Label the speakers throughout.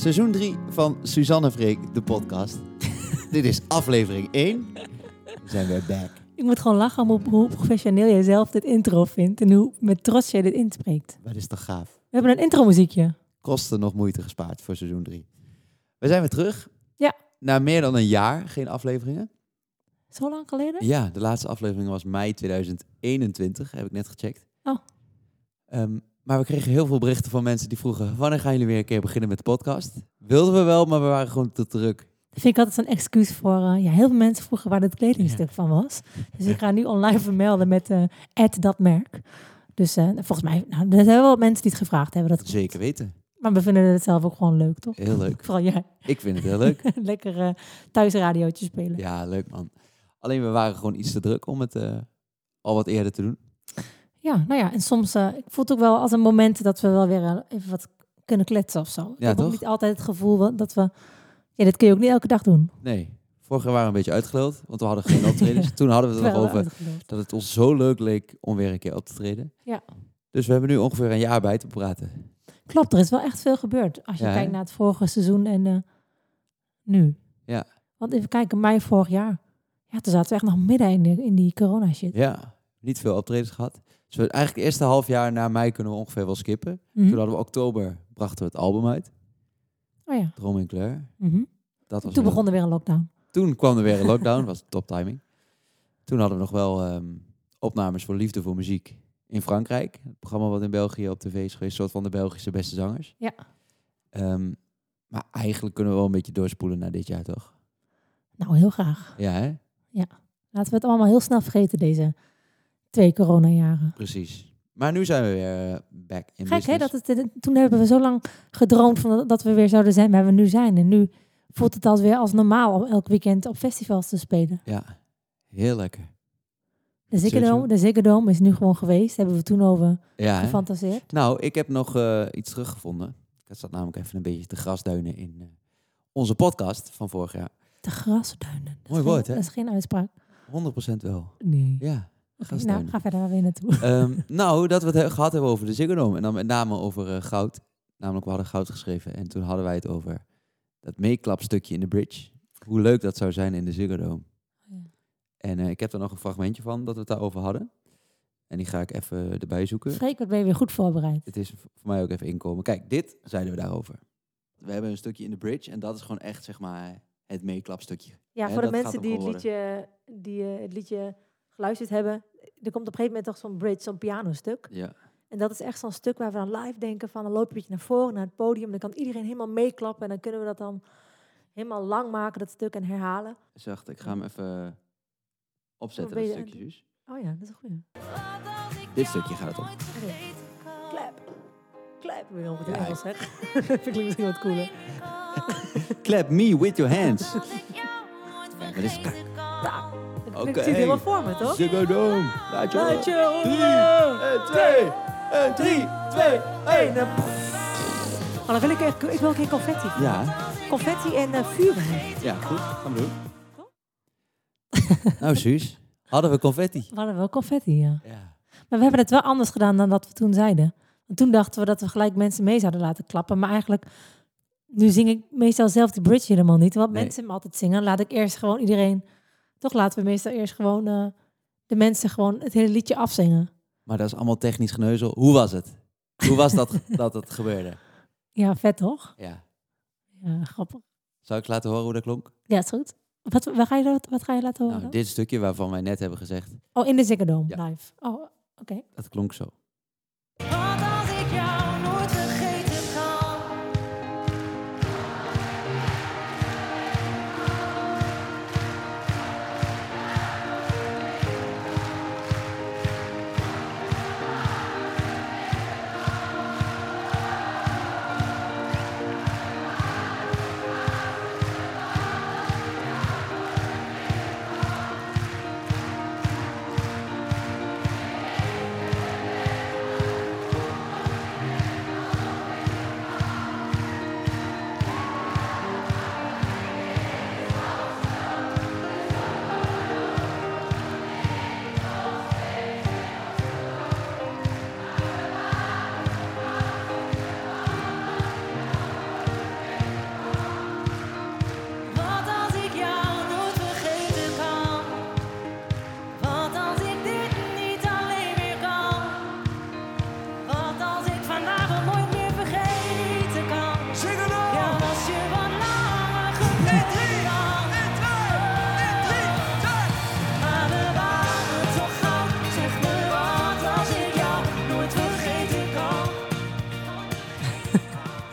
Speaker 1: Seizoen 3 van Suzanne Freek, de podcast. Dit is aflevering 1. We zijn weer back.
Speaker 2: Ik moet gewoon lachen om hoe professioneel jij zelf dit intro vindt en hoe met trots jij dit inspreekt.
Speaker 1: Maar dit is toch gaaf?
Speaker 2: We hebben een intro muziekje.
Speaker 1: Kosten nog moeite gespaard voor seizoen 3. We zijn weer terug.
Speaker 2: Ja.
Speaker 1: Na meer dan een jaar geen afleveringen.
Speaker 2: Zo lang geleden?
Speaker 1: Ja, de laatste aflevering was mei 2021, heb ik net gecheckt.
Speaker 2: Oh.
Speaker 1: Ehm, maar we kregen heel veel berichten van mensen die vroegen... wanneer gaan jullie weer een keer beginnen met de podcast? Wilden we wel, maar we waren gewoon te druk.
Speaker 2: Dat vind ik altijd zo'n excuus voor... eh, ja, heel veel mensen vroegen waar het kledingstuk van was. Dus ik ga nu online vermelden met eh dat merk. Dus eh, volgens mij... Nou, er zijn wel mensen die het gevraagd hebben. Dat.
Speaker 1: Zeker weten.
Speaker 2: Maar we vinden het zelf ook gewoon leuk, toch?
Speaker 1: Heel leuk.
Speaker 2: Vooral jij.
Speaker 1: Ik vind het heel leuk.
Speaker 2: Lekker eh thuisradiootje spelen.
Speaker 1: Ja, leuk man. Alleen we waren gewoon iets te druk om het al wat eerder te doen.
Speaker 2: Ja, nou ja, en soms, eh ik voel het ook wel als een moment dat we wel weer eh, even wat kunnen kletsen of zo. Ik
Speaker 1: Ja,
Speaker 2: heb ook niet altijd het gevoel dat we, ja, dit kun je ook niet elke dag doen.
Speaker 1: Nee, vorig jaar waren we een beetje uitgeluld, want we hadden geen optredens. Toen hadden we het nog over dat het ons zo leuk leek om weer een keer op te treden.
Speaker 2: Ja.
Speaker 1: Dus we hebben nu ongeveer een jaar bij te praten.
Speaker 2: Klopt, er is wel echt veel gebeurd als je
Speaker 1: Ja,
Speaker 2: kijkt naar het vorige seizoen en eh, nu.
Speaker 1: Ja.
Speaker 2: Want even kijken, mei vorig jaar. Ja, toen zaten we echt nog midden in, de, in die corona shit.
Speaker 1: Ja, niet veel optredens gehad. Dus we, eigenlijk het eerste half jaar na mei kunnen we ongeveer wel skippen.
Speaker 2: Mhm.
Speaker 1: Toen hadden we oktober, brachten we het album uit.
Speaker 2: Oh ja.
Speaker 1: Droom en Kleur.
Speaker 2: Mhm.
Speaker 1: Dat was
Speaker 2: Toen begon er weer een lockdown.
Speaker 1: Toen kwam er weer een lockdown, was top timing. Toen hadden we nog wel ehm, opnames voor Liefde voor Muziek in Frankrijk. Het programma wat in België op tv is geweest, soort van de Belgische beste zangers.
Speaker 2: Ja.
Speaker 1: Ehm, maar eigenlijk kunnen we wel een beetje doorspoelen naar dit jaar, toch?
Speaker 2: Nou, heel graag.
Speaker 1: Ja, hè?
Speaker 2: Laten we het allemaal heel snel vergeten, deze twee coronajaren.
Speaker 1: Precies. Maar nu zijn we weer eh, back in
Speaker 2: Gek hè, dat het, toen hebben we zo lang gedroomd van dat- we weer zouden zijn waar we nu zijn. En nu voelt het alweer als normaal om elk weekend op festivals te spelen.
Speaker 1: Ja, heel lekker.
Speaker 2: De Ziggo
Speaker 1: Sowieso.
Speaker 2: Dome, de is nu gewoon geweest. Hebben we toen over
Speaker 1: Ja, hè?
Speaker 2: gefantaseerd.
Speaker 1: Nou, ik heb nog eh, iets teruggevonden. Ik zat namelijk even een beetje te grasduinen in eh, onze podcast van vorig jaar.
Speaker 2: De grasduinen. Dat
Speaker 1: Mooi
Speaker 2: geen-
Speaker 1: woord, hè?
Speaker 2: Dat is geen uitspraak.
Speaker 1: 100% wel.
Speaker 2: Nee.
Speaker 1: Ja,
Speaker 2: Oké, nou, ga verder waar weer naartoe.
Speaker 1: Ehm, nou, dat we het he- gehad hebben over de Ziggo Dome. En dan met name over eh, goud. Namelijk, we hadden goud geschreven. En toen hadden wij het over dat meeklapstukje in de bridge. Hoe leuk dat zou zijn in de Ziggo Dome.
Speaker 2: Ja.
Speaker 1: En eh, ik heb er nog een fragmentje van dat we het daarover hadden. En die ga ik even erbij zoeken.
Speaker 2: Freek, wat ben je weer goed voorbereid.
Speaker 1: Het is voor mij ook even inkomen. Kijk, dit zeiden we daarover. We hebben een stukje in de bridge. En dat is gewoon echt, zeg maar, het meeklapstukje.
Speaker 2: Ja, voor de mensen die het, liedje, die eh, het liedje geluisterd hebben. Er komt op een gegeven moment toch zo'n bridge, zo'n pianostuk.
Speaker 1: Ja,
Speaker 2: En dat is echt zo'n stuk waar we dan live denken van... dan loop je een beetje naar voren, naar het podium. Dan kan iedereen helemaal meeklappen. En dan kunnen we dat dan helemaal lang maken, dat stuk, en herhalen.
Speaker 1: zacht. Ik ga hem even opzetten,
Speaker 2: Wat
Speaker 1: dat
Speaker 2: je-
Speaker 1: stukje.
Speaker 2: Oh ja, dat is een goeie.
Speaker 1: Dit stukje gaat het om.
Speaker 2: Clap. Clap. Weet niet of ik het
Speaker 1: Ja,
Speaker 2: Engels zeg. dat misschien wat cooler.
Speaker 1: Clap me with your hands. Ja, dat is
Speaker 2: Nou, ik zie het helemaal voor me, toch?
Speaker 1: Ziggo. Laat je
Speaker 2: Laat je
Speaker 1: horen. Drie,
Speaker 2: horen.
Speaker 1: en twee, en drie, twee, één. en
Speaker 2: Oh, dan wil ik, echt- ik wil een keer confetti.
Speaker 1: Ja,
Speaker 2: Confetti en eh, vuurwerk.
Speaker 1: ja, goed. Gaan we doen. nou, Suus. Hadden we confetti?
Speaker 2: We hadden wel confetti, ja.
Speaker 1: Ja.
Speaker 2: Maar we hebben het wel anders gedaan dan dat we toen zeiden. Want toen dachten we dat we gelijk mensen mee zouden laten klappen. Maar eigenlijk, nu zing ik meestal zelf die bridge helemaal niet. Want
Speaker 1: Nee.
Speaker 2: mensen hem altijd zingen. Laat ik eerst gewoon iedereen... Toch laten we meestal eerst gewoon eh, de mensen gewoon het hele liedje afzingen.
Speaker 1: Maar dat is allemaal technisch geneuzel. Hoe was het? Hoe was dat dat het gebeurde?
Speaker 2: Ja, vet toch?
Speaker 1: Ja.
Speaker 2: Ja, grappig.
Speaker 1: Zou ik laten horen hoe dat klonk?
Speaker 2: Ja, is goed. Wat, wat, ga, je, wat, wat ga je laten horen?
Speaker 1: Nou, dit stukje waarvan wij net hebben gezegd,
Speaker 2: Oh, in de Ziggo Dome,
Speaker 1: Ja.
Speaker 2: live. Oh, oké.
Speaker 1: dat klonk zo.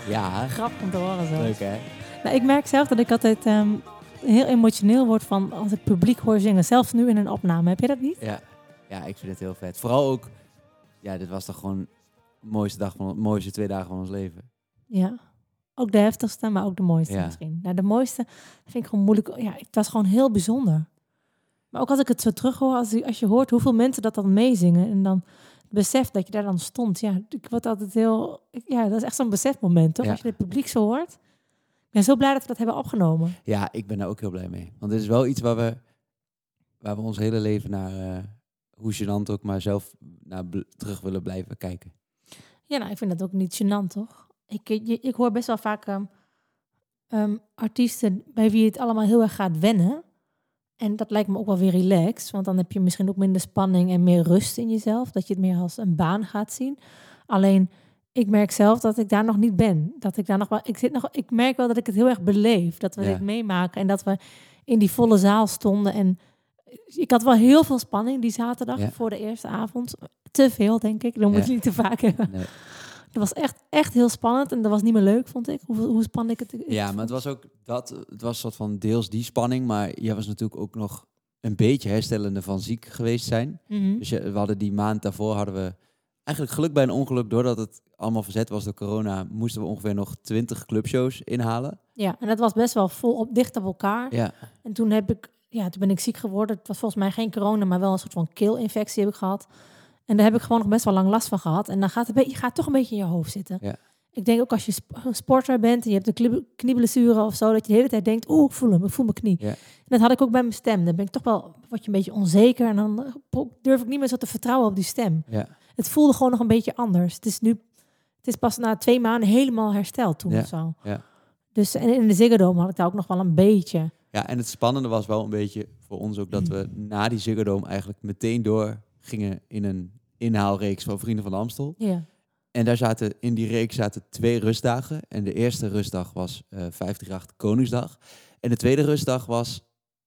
Speaker 1: Ja,
Speaker 2: Grappig om te horen zo.
Speaker 1: leuk hè?
Speaker 2: Nou, ik merk zelf dat ik altijd ehm, heel emotioneel word van als ik publiek hoor zingen. Zelfs nu in een opname. Heb je dat niet?
Speaker 1: Ja. ja, ik vind het heel vet. Vooral ook, ja, dit was toch gewoon de mooiste dag van, mooiste twee dagen van ons leven.
Speaker 2: Ja. Ook de heftigste, maar ook de mooiste
Speaker 1: Ja.
Speaker 2: misschien. Nou, de mooiste vind ik gewoon moeilijk. Ja, het was gewoon heel bijzonder. Maar ook als ik het zo terughoor, als, als je hoort hoeveel mensen dat dan meezingen. En dan besef dat je daar dan stond. Ja, ik word altijd heel... Ja, dat is echt zo'n besefmoment, toch?
Speaker 1: Ja.
Speaker 2: Als je het publiek zo hoort. Ik ben zo blij dat we dat hebben opgenomen.
Speaker 1: Ja, ik ben daar ook heel blij mee. Want dit is wel iets waar we, waar we ons hele leven naar, eh, hoe gênant ook, maar zelf naar terug willen blijven kijken.
Speaker 2: Ja, nou, ik vind dat ook niet gênant, toch? Ik, ik, ik hoor best wel vaak ehm, ehm, artiesten bij wie het allemaal heel erg gaat wennen. En dat lijkt me ook wel weer relaxed, want dan heb je misschien ook minder spanning en meer rust in jezelf. Dat je het meer als een baan gaat zien. Alleen, ik merk zelf dat ik daar nog niet ben. Dat ik daar nog wel. Ik, zit nog, ik merk wel dat ik het heel erg beleef. Dat we
Speaker 1: Ja.
Speaker 2: dit meemaken en dat we in die volle zaal stonden. En ik had wel heel veel spanning die zaterdag
Speaker 1: Ja.
Speaker 2: voor de eerste avond. Te veel, denk ik. Dan moet
Speaker 1: Ja.
Speaker 2: je niet te vaak hebben.
Speaker 1: Nee.
Speaker 2: Was echt, echt heel spannend en dat was niet meer leuk, vond ik. Hoe, hoe spannend ik het... ik
Speaker 1: Ja, maar het was ook dat, het was soort van deels die spanning, maar jij was natuurlijk ook nog een beetje herstellende van ziek geweest zijn.
Speaker 2: Mhm.
Speaker 1: Dus je, we hadden die maand daarvoor hadden we eigenlijk geluk bij een ongeluk, doordat het allemaal verzet was door corona, moesten we ongeveer nog 20 clubshows inhalen.
Speaker 2: Ja, en dat was best wel vol op, dicht op elkaar.
Speaker 1: Ja,
Speaker 2: En toen, heb ik, ja, toen ben ik ziek geworden. Het was volgens mij geen corona, maar wel een soort van keelinfectie heb ik gehad. En daar heb ik gewoon nog best wel lang last van gehad. En dan gaat het je gaat toch een beetje in je hoofd zitten.
Speaker 1: Ja.
Speaker 2: Ik denk ook als je een sporter bent en je hebt een knie- knieblessure of zo, dat je de hele tijd denkt, oeh, ik voel hem, ik voel mijn knie.
Speaker 1: Ja.
Speaker 2: En dat had ik ook bij mijn stem. Dan ben ik toch wel, word je een beetje onzeker en dan eh, durf ik niet meer zo te vertrouwen op die stem.
Speaker 1: ja,
Speaker 2: Het voelde gewoon nog een beetje anders. Het is nu, het is pas na twee maanden helemaal hersteld toen
Speaker 1: Ja,
Speaker 2: of zo.
Speaker 1: ja.
Speaker 2: Dus en in de Ziggo Dome had ik daar ook nog wel een beetje.
Speaker 1: ja, en het spannende was wel een beetje voor ons ook dat we na die Ziggo Dome eigenlijk meteen door gingen in een inhaalreeks van Vrienden van Amstel.
Speaker 2: Ja.
Speaker 1: En daar zaten, in die reeks zaten twee rustdagen. En de eerste rustdag was eh 538 Koningsdag. En de tweede rustdag was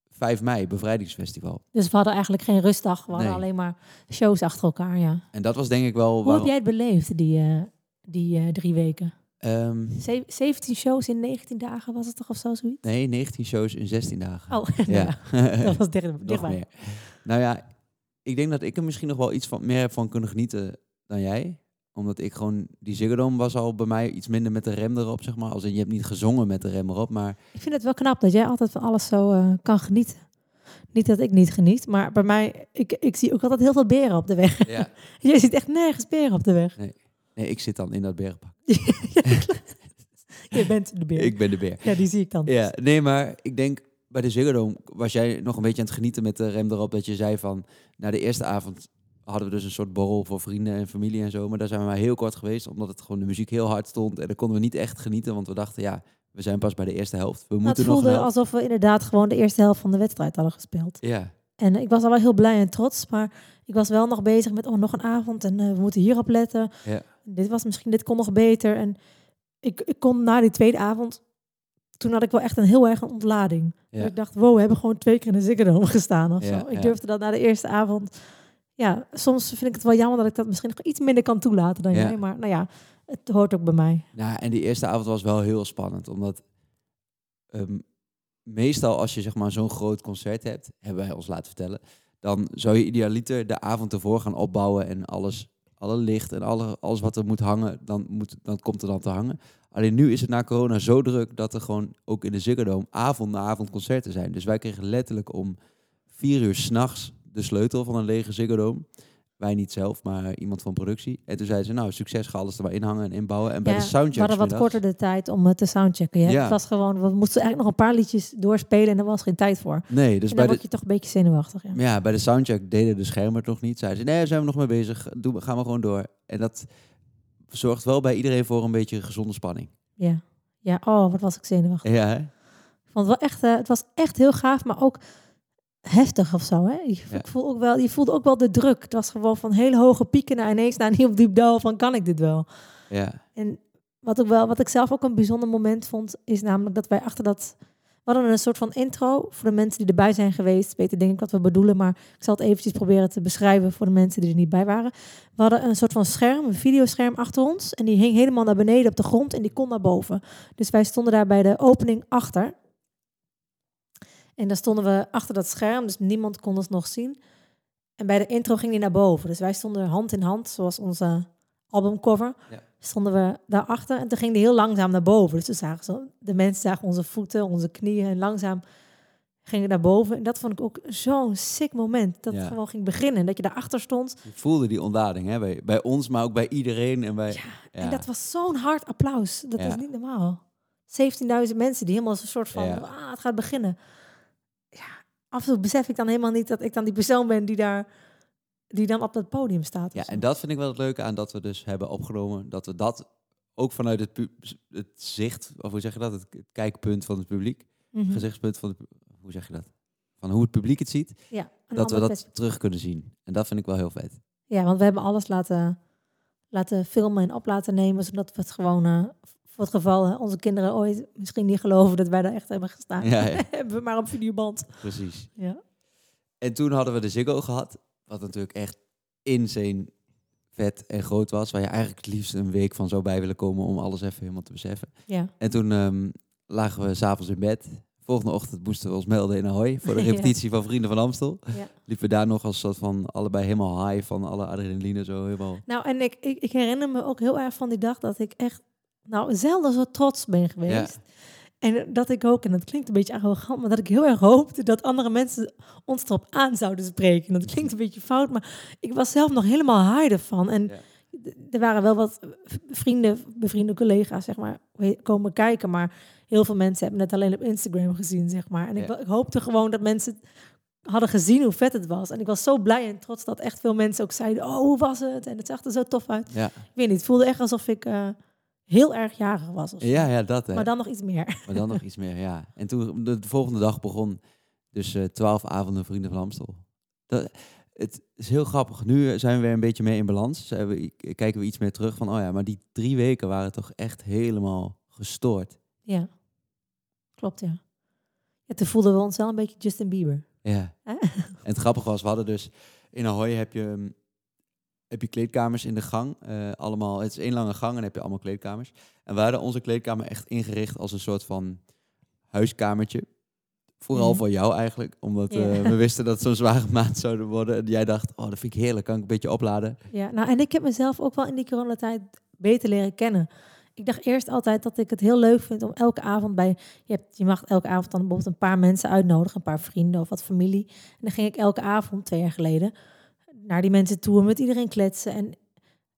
Speaker 1: 5 mei, Bevrijdingsfestival.
Speaker 2: Dus we hadden eigenlijk geen rustdag. We hadden
Speaker 1: Nee.
Speaker 2: alleen maar shows achter elkaar, ja.
Speaker 1: En dat was denk ik wel...
Speaker 2: Hoe heb jij het beleefd, die, eh, die eh, drie weken?
Speaker 1: Ehm,
Speaker 2: Ze- 17 shows in 19 dagen was het toch of zo zoiets?
Speaker 1: nee, 19 shows in 16 dagen.
Speaker 2: Oh,
Speaker 1: ja.
Speaker 2: ja. dat was dicht,
Speaker 1: Nog
Speaker 2: dichtbij.
Speaker 1: meer. Nou ja, ik denk dat ik er misschien nog wel iets van, meer heb van kunnen genieten dan jij. Omdat ik gewoon... Die Ziggo was al bij mij iets minder met de rem erop, zeg maar. Als in, je hebt niet gezongen met de rem erop, maar...
Speaker 2: Ik vind het wel knap dat jij altijd van alles zo eh, kan genieten. Niet dat ik niet geniet, maar bij mij, ik, ik zie ook altijd heel veel beren op de weg.
Speaker 1: Ja.
Speaker 2: jij ziet echt nergens beren op de weg.
Speaker 1: Nee, ik zit dan in dat bergpak.
Speaker 2: Je bent de beer.
Speaker 1: Ik ben de beer.
Speaker 2: Ja, die zie ik dan.
Speaker 1: Ja, nee, maar ik denk bij de Ziggo Dome was jij nog een beetje aan het genieten met de rem erop. Dat je zei van, na de eerste avond hadden we dus een soort borrel voor vrienden en familie en zo. Maar daar zijn we maar heel kort geweest, omdat het gewoon de muziek heel hard stond. En dan konden we niet echt genieten, want we dachten, ja, we zijn pas bij de eerste helft. We
Speaker 2: Maar het
Speaker 1: moeten nog
Speaker 2: voelde alsof we inderdaad gewoon de eerste helft van de wedstrijd hadden gespeeld.
Speaker 1: Ja,
Speaker 2: En ik was al wel heel blij en trots, maar ik was wel nog bezig met oh, nog een avond en eh, we moeten hierop letten.
Speaker 1: Ja.
Speaker 2: Dit was misschien, dit kon nog beter. En ik, ik kon na die tweede avond, toen had ik wel echt een heel erg een ontlading.
Speaker 1: ja.
Speaker 2: Ik dacht, wow, we hebben gewoon twee keer in de Dome gestaan of
Speaker 1: Ja,
Speaker 2: zo. Ik
Speaker 1: ja.
Speaker 2: durfde dat na de eerste avond. Ja, soms vind ik het wel jammer dat ik dat misschien nog iets minder kan toelaten dan
Speaker 1: Ja.
Speaker 2: jij. Maar nou ja, het hoort ook bij mij.
Speaker 1: Nou, en die eerste avond was wel heel spannend, omdat ehm, meestal als je zeg maar zo'n groot concert hebt, hebben wij ons laten vertellen, dan zou je idealiter de avond ervoor gaan opbouwen en alles, alle licht en alle, alles wat er moet hangen, dan, moet, dan komt er dan te hangen. Alleen nu is het na corona zo druk dat er gewoon ook in de Ziggo Dome avond na avond concerten zijn. Dus wij kregen letterlijk om vier uur s'nachts de sleutel van een lege Ziggo Dome. Wij niet zelf, maar iemand van productie. En toen zeiden ze, nou, succes, ga alles er maar inhangen en inbouwen. En bij de soundcheck
Speaker 2: We hadden wat korter de tijd om het te soundchecken. Ja.
Speaker 1: Ja.
Speaker 2: Het was gewoon, we moesten eigenlijk nog een paar liedjes doorspelen en er was geen tijd voor.
Speaker 1: Nee, dus
Speaker 2: en
Speaker 1: bij de,
Speaker 2: word je toch een beetje zenuwachtig. Ja.
Speaker 1: ja, bij de soundcheck deden de schermen nog niet. Zeiden ze, nee, zijn we nog mee bezig. Doe, gaan we gewoon door. En dat zorgt wel bij iedereen voor een beetje gezonde spanning.
Speaker 2: Ja. ja, oh, wat was ik zenuwachtig.
Speaker 1: Ja, hè?
Speaker 2: Ik vond het, wel echt, eh, het was echt heel gaaf, maar ook heftig of zo. Hè? Je,
Speaker 1: Ja.
Speaker 2: ik voel ook wel, je voelde ook wel de druk. Het was gewoon van hele hoge pieken naar ineens naar een heel diep dal van kan ik dit wel?
Speaker 1: Ja,
Speaker 2: En wat, ook wel, wat ik zelf ook een bijzonder moment vond, is namelijk dat wij achter dat We hadden een soort van intro voor de mensen die erbij zijn geweest. Weten denk ik wat we bedoelen, maar ik zal het eventjes proberen te beschrijven voor de mensen die er niet bij waren. We hadden een soort van scherm, een videoscherm achter ons. En die hing helemaal naar beneden op de grond en die kon naar boven. Dus wij stonden daar bij de opening achter. En dan stonden we achter dat scherm, dus niemand kon ons nog zien. En bij de intro ging die naar boven. Dus wij stonden hand in hand, zoals onze albumcover.
Speaker 1: Ja.
Speaker 2: Stonden we daarachter en toen ging die heel langzaam naar boven. Dus we zagen zo, de mensen zagen onze voeten, onze knieën en langzaam ging naar boven. En dat vond ik ook zo'n sick moment. Dat
Speaker 1: Ja.
Speaker 2: het gewoon ging beginnen. Dat je daarachter stond.
Speaker 1: Je voelde die ontlading hè? Bij, bij ons, maar ook bij iedereen. En bij,
Speaker 2: Ja,
Speaker 1: ja.
Speaker 2: En dat was zo'n hard applaus. Dat is niet normaal. 17.000 mensen die helemaal een soort van, ah, het gaat beginnen. Af en toe besef ik dan helemaal niet dat ik dan die persoon ben die daar, die dan op dat podium staat.
Speaker 1: Ja, en dat vind ik wel het leuke aan dat we dus hebben opgenomen. Dat we dat ook vanuit het, het zicht, of hoe zeg je dat? Het, het kijkpunt van het publiek.
Speaker 2: Mhm.
Speaker 1: Gezichtspunt van het, hoe zeg je dat? Van hoe het publiek het ziet.
Speaker 2: Ja,
Speaker 1: dat we dat terug kunnen zien. En dat vind ik wel heel vet.
Speaker 2: Ja, want we hebben alles laten, laten filmen en op laten nemen, zodat we het gewoon, eh, voor het geval onze kinderen ooit misschien niet geloven dat wij daar echt hebben gestaan,
Speaker 1: Ja, ja.
Speaker 2: hebben we maar op videoband.
Speaker 1: Precies.
Speaker 2: Ja.
Speaker 1: En toen hadden we de Ziggo gehad. Wat natuurlijk echt insane vet en groot was. Waar je eigenlijk het liefst een week van zou bij willen komen om alles even helemaal te beseffen.
Speaker 2: Ja.
Speaker 1: En toen ehm, lagen we s'avonds in bed. Volgende ochtend moesten we ons melden in Ahoy voor de
Speaker 2: Ja.
Speaker 1: repetitie van Vrienden van Amstel.
Speaker 2: ja.
Speaker 1: Liepen we daar nog als soort van allebei helemaal high van alle adrenaline zo helemaal.
Speaker 2: Nou, en ik, ik, ik herinner me ook heel erg van die dag dat ik echt, nou, zelden zo trots ben geweest. En dat ik ook, en dat klinkt een beetje arrogant, maar dat ik heel erg hoopte dat andere mensen ons erop aan zouden spreken. Dat klinkt een beetje fout, maar ik was zelf nog helemaal high ervan. En
Speaker 1: Ja.
Speaker 2: er waren wel wat vrienden, bevriende collega's, zeg maar, komen kijken. Maar heel veel mensen hebben het alleen op Instagram gezien, zeg maar. En ik,
Speaker 1: Ja.
Speaker 2: wa- ik hoopte gewoon dat mensen hadden gezien hoe vet het was. En ik was zo blij en trots dat echt veel mensen ook zeiden, oh, hoe was het? En het zag er zo tof uit.
Speaker 1: Ja,
Speaker 2: Ik weet niet, het voelde echt alsof ik eh, heel erg jarig was. Of
Speaker 1: ja, ja dat hè.
Speaker 2: Maar dan nog iets meer.
Speaker 1: Maar dan nog iets meer, ja. En toen, de, de volgende dag begon dus eh, twaalf avonden Vrienden van Amstel. Dat, het is heel grappig. Nu eh, zijn we weer een beetje mee in balans. Zijn we, kijken we iets meer terug van, oh ja, maar die drie weken waren toch echt helemaal gestoord.
Speaker 2: Ja, klopt, ja. ja. Toen voelden we ons wel een beetje Justin Bieber.
Speaker 1: Ja. En het grappige was, we hadden dus in Ahoy heb je, mm, heb je kleedkamers in de gang. eh, allemaal, het is één lange gang en heb je allemaal kleedkamers. En we hadden onze kleedkamer echt ingericht als een soort van huiskamertje. Vooral
Speaker 2: Mhm.
Speaker 1: voor jou eigenlijk, omdat eh, we wisten dat het zo'n zware maand zouden worden. En jij dacht, oh, dat vind ik heerlijk, kan ik een beetje opladen.
Speaker 2: Ja, nou, en ik heb mezelf ook wel in die coronatijd beter leren kennen. Ik dacht eerst altijd dat ik het heel leuk vind om elke avond bij... Je, hebt, je mag elke avond dan bijvoorbeeld een paar mensen uitnodigen, een paar vrienden of wat familie. En dan ging ik elke avond, twee jaar geleden, naar die mensen toe en met iedereen kletsen. En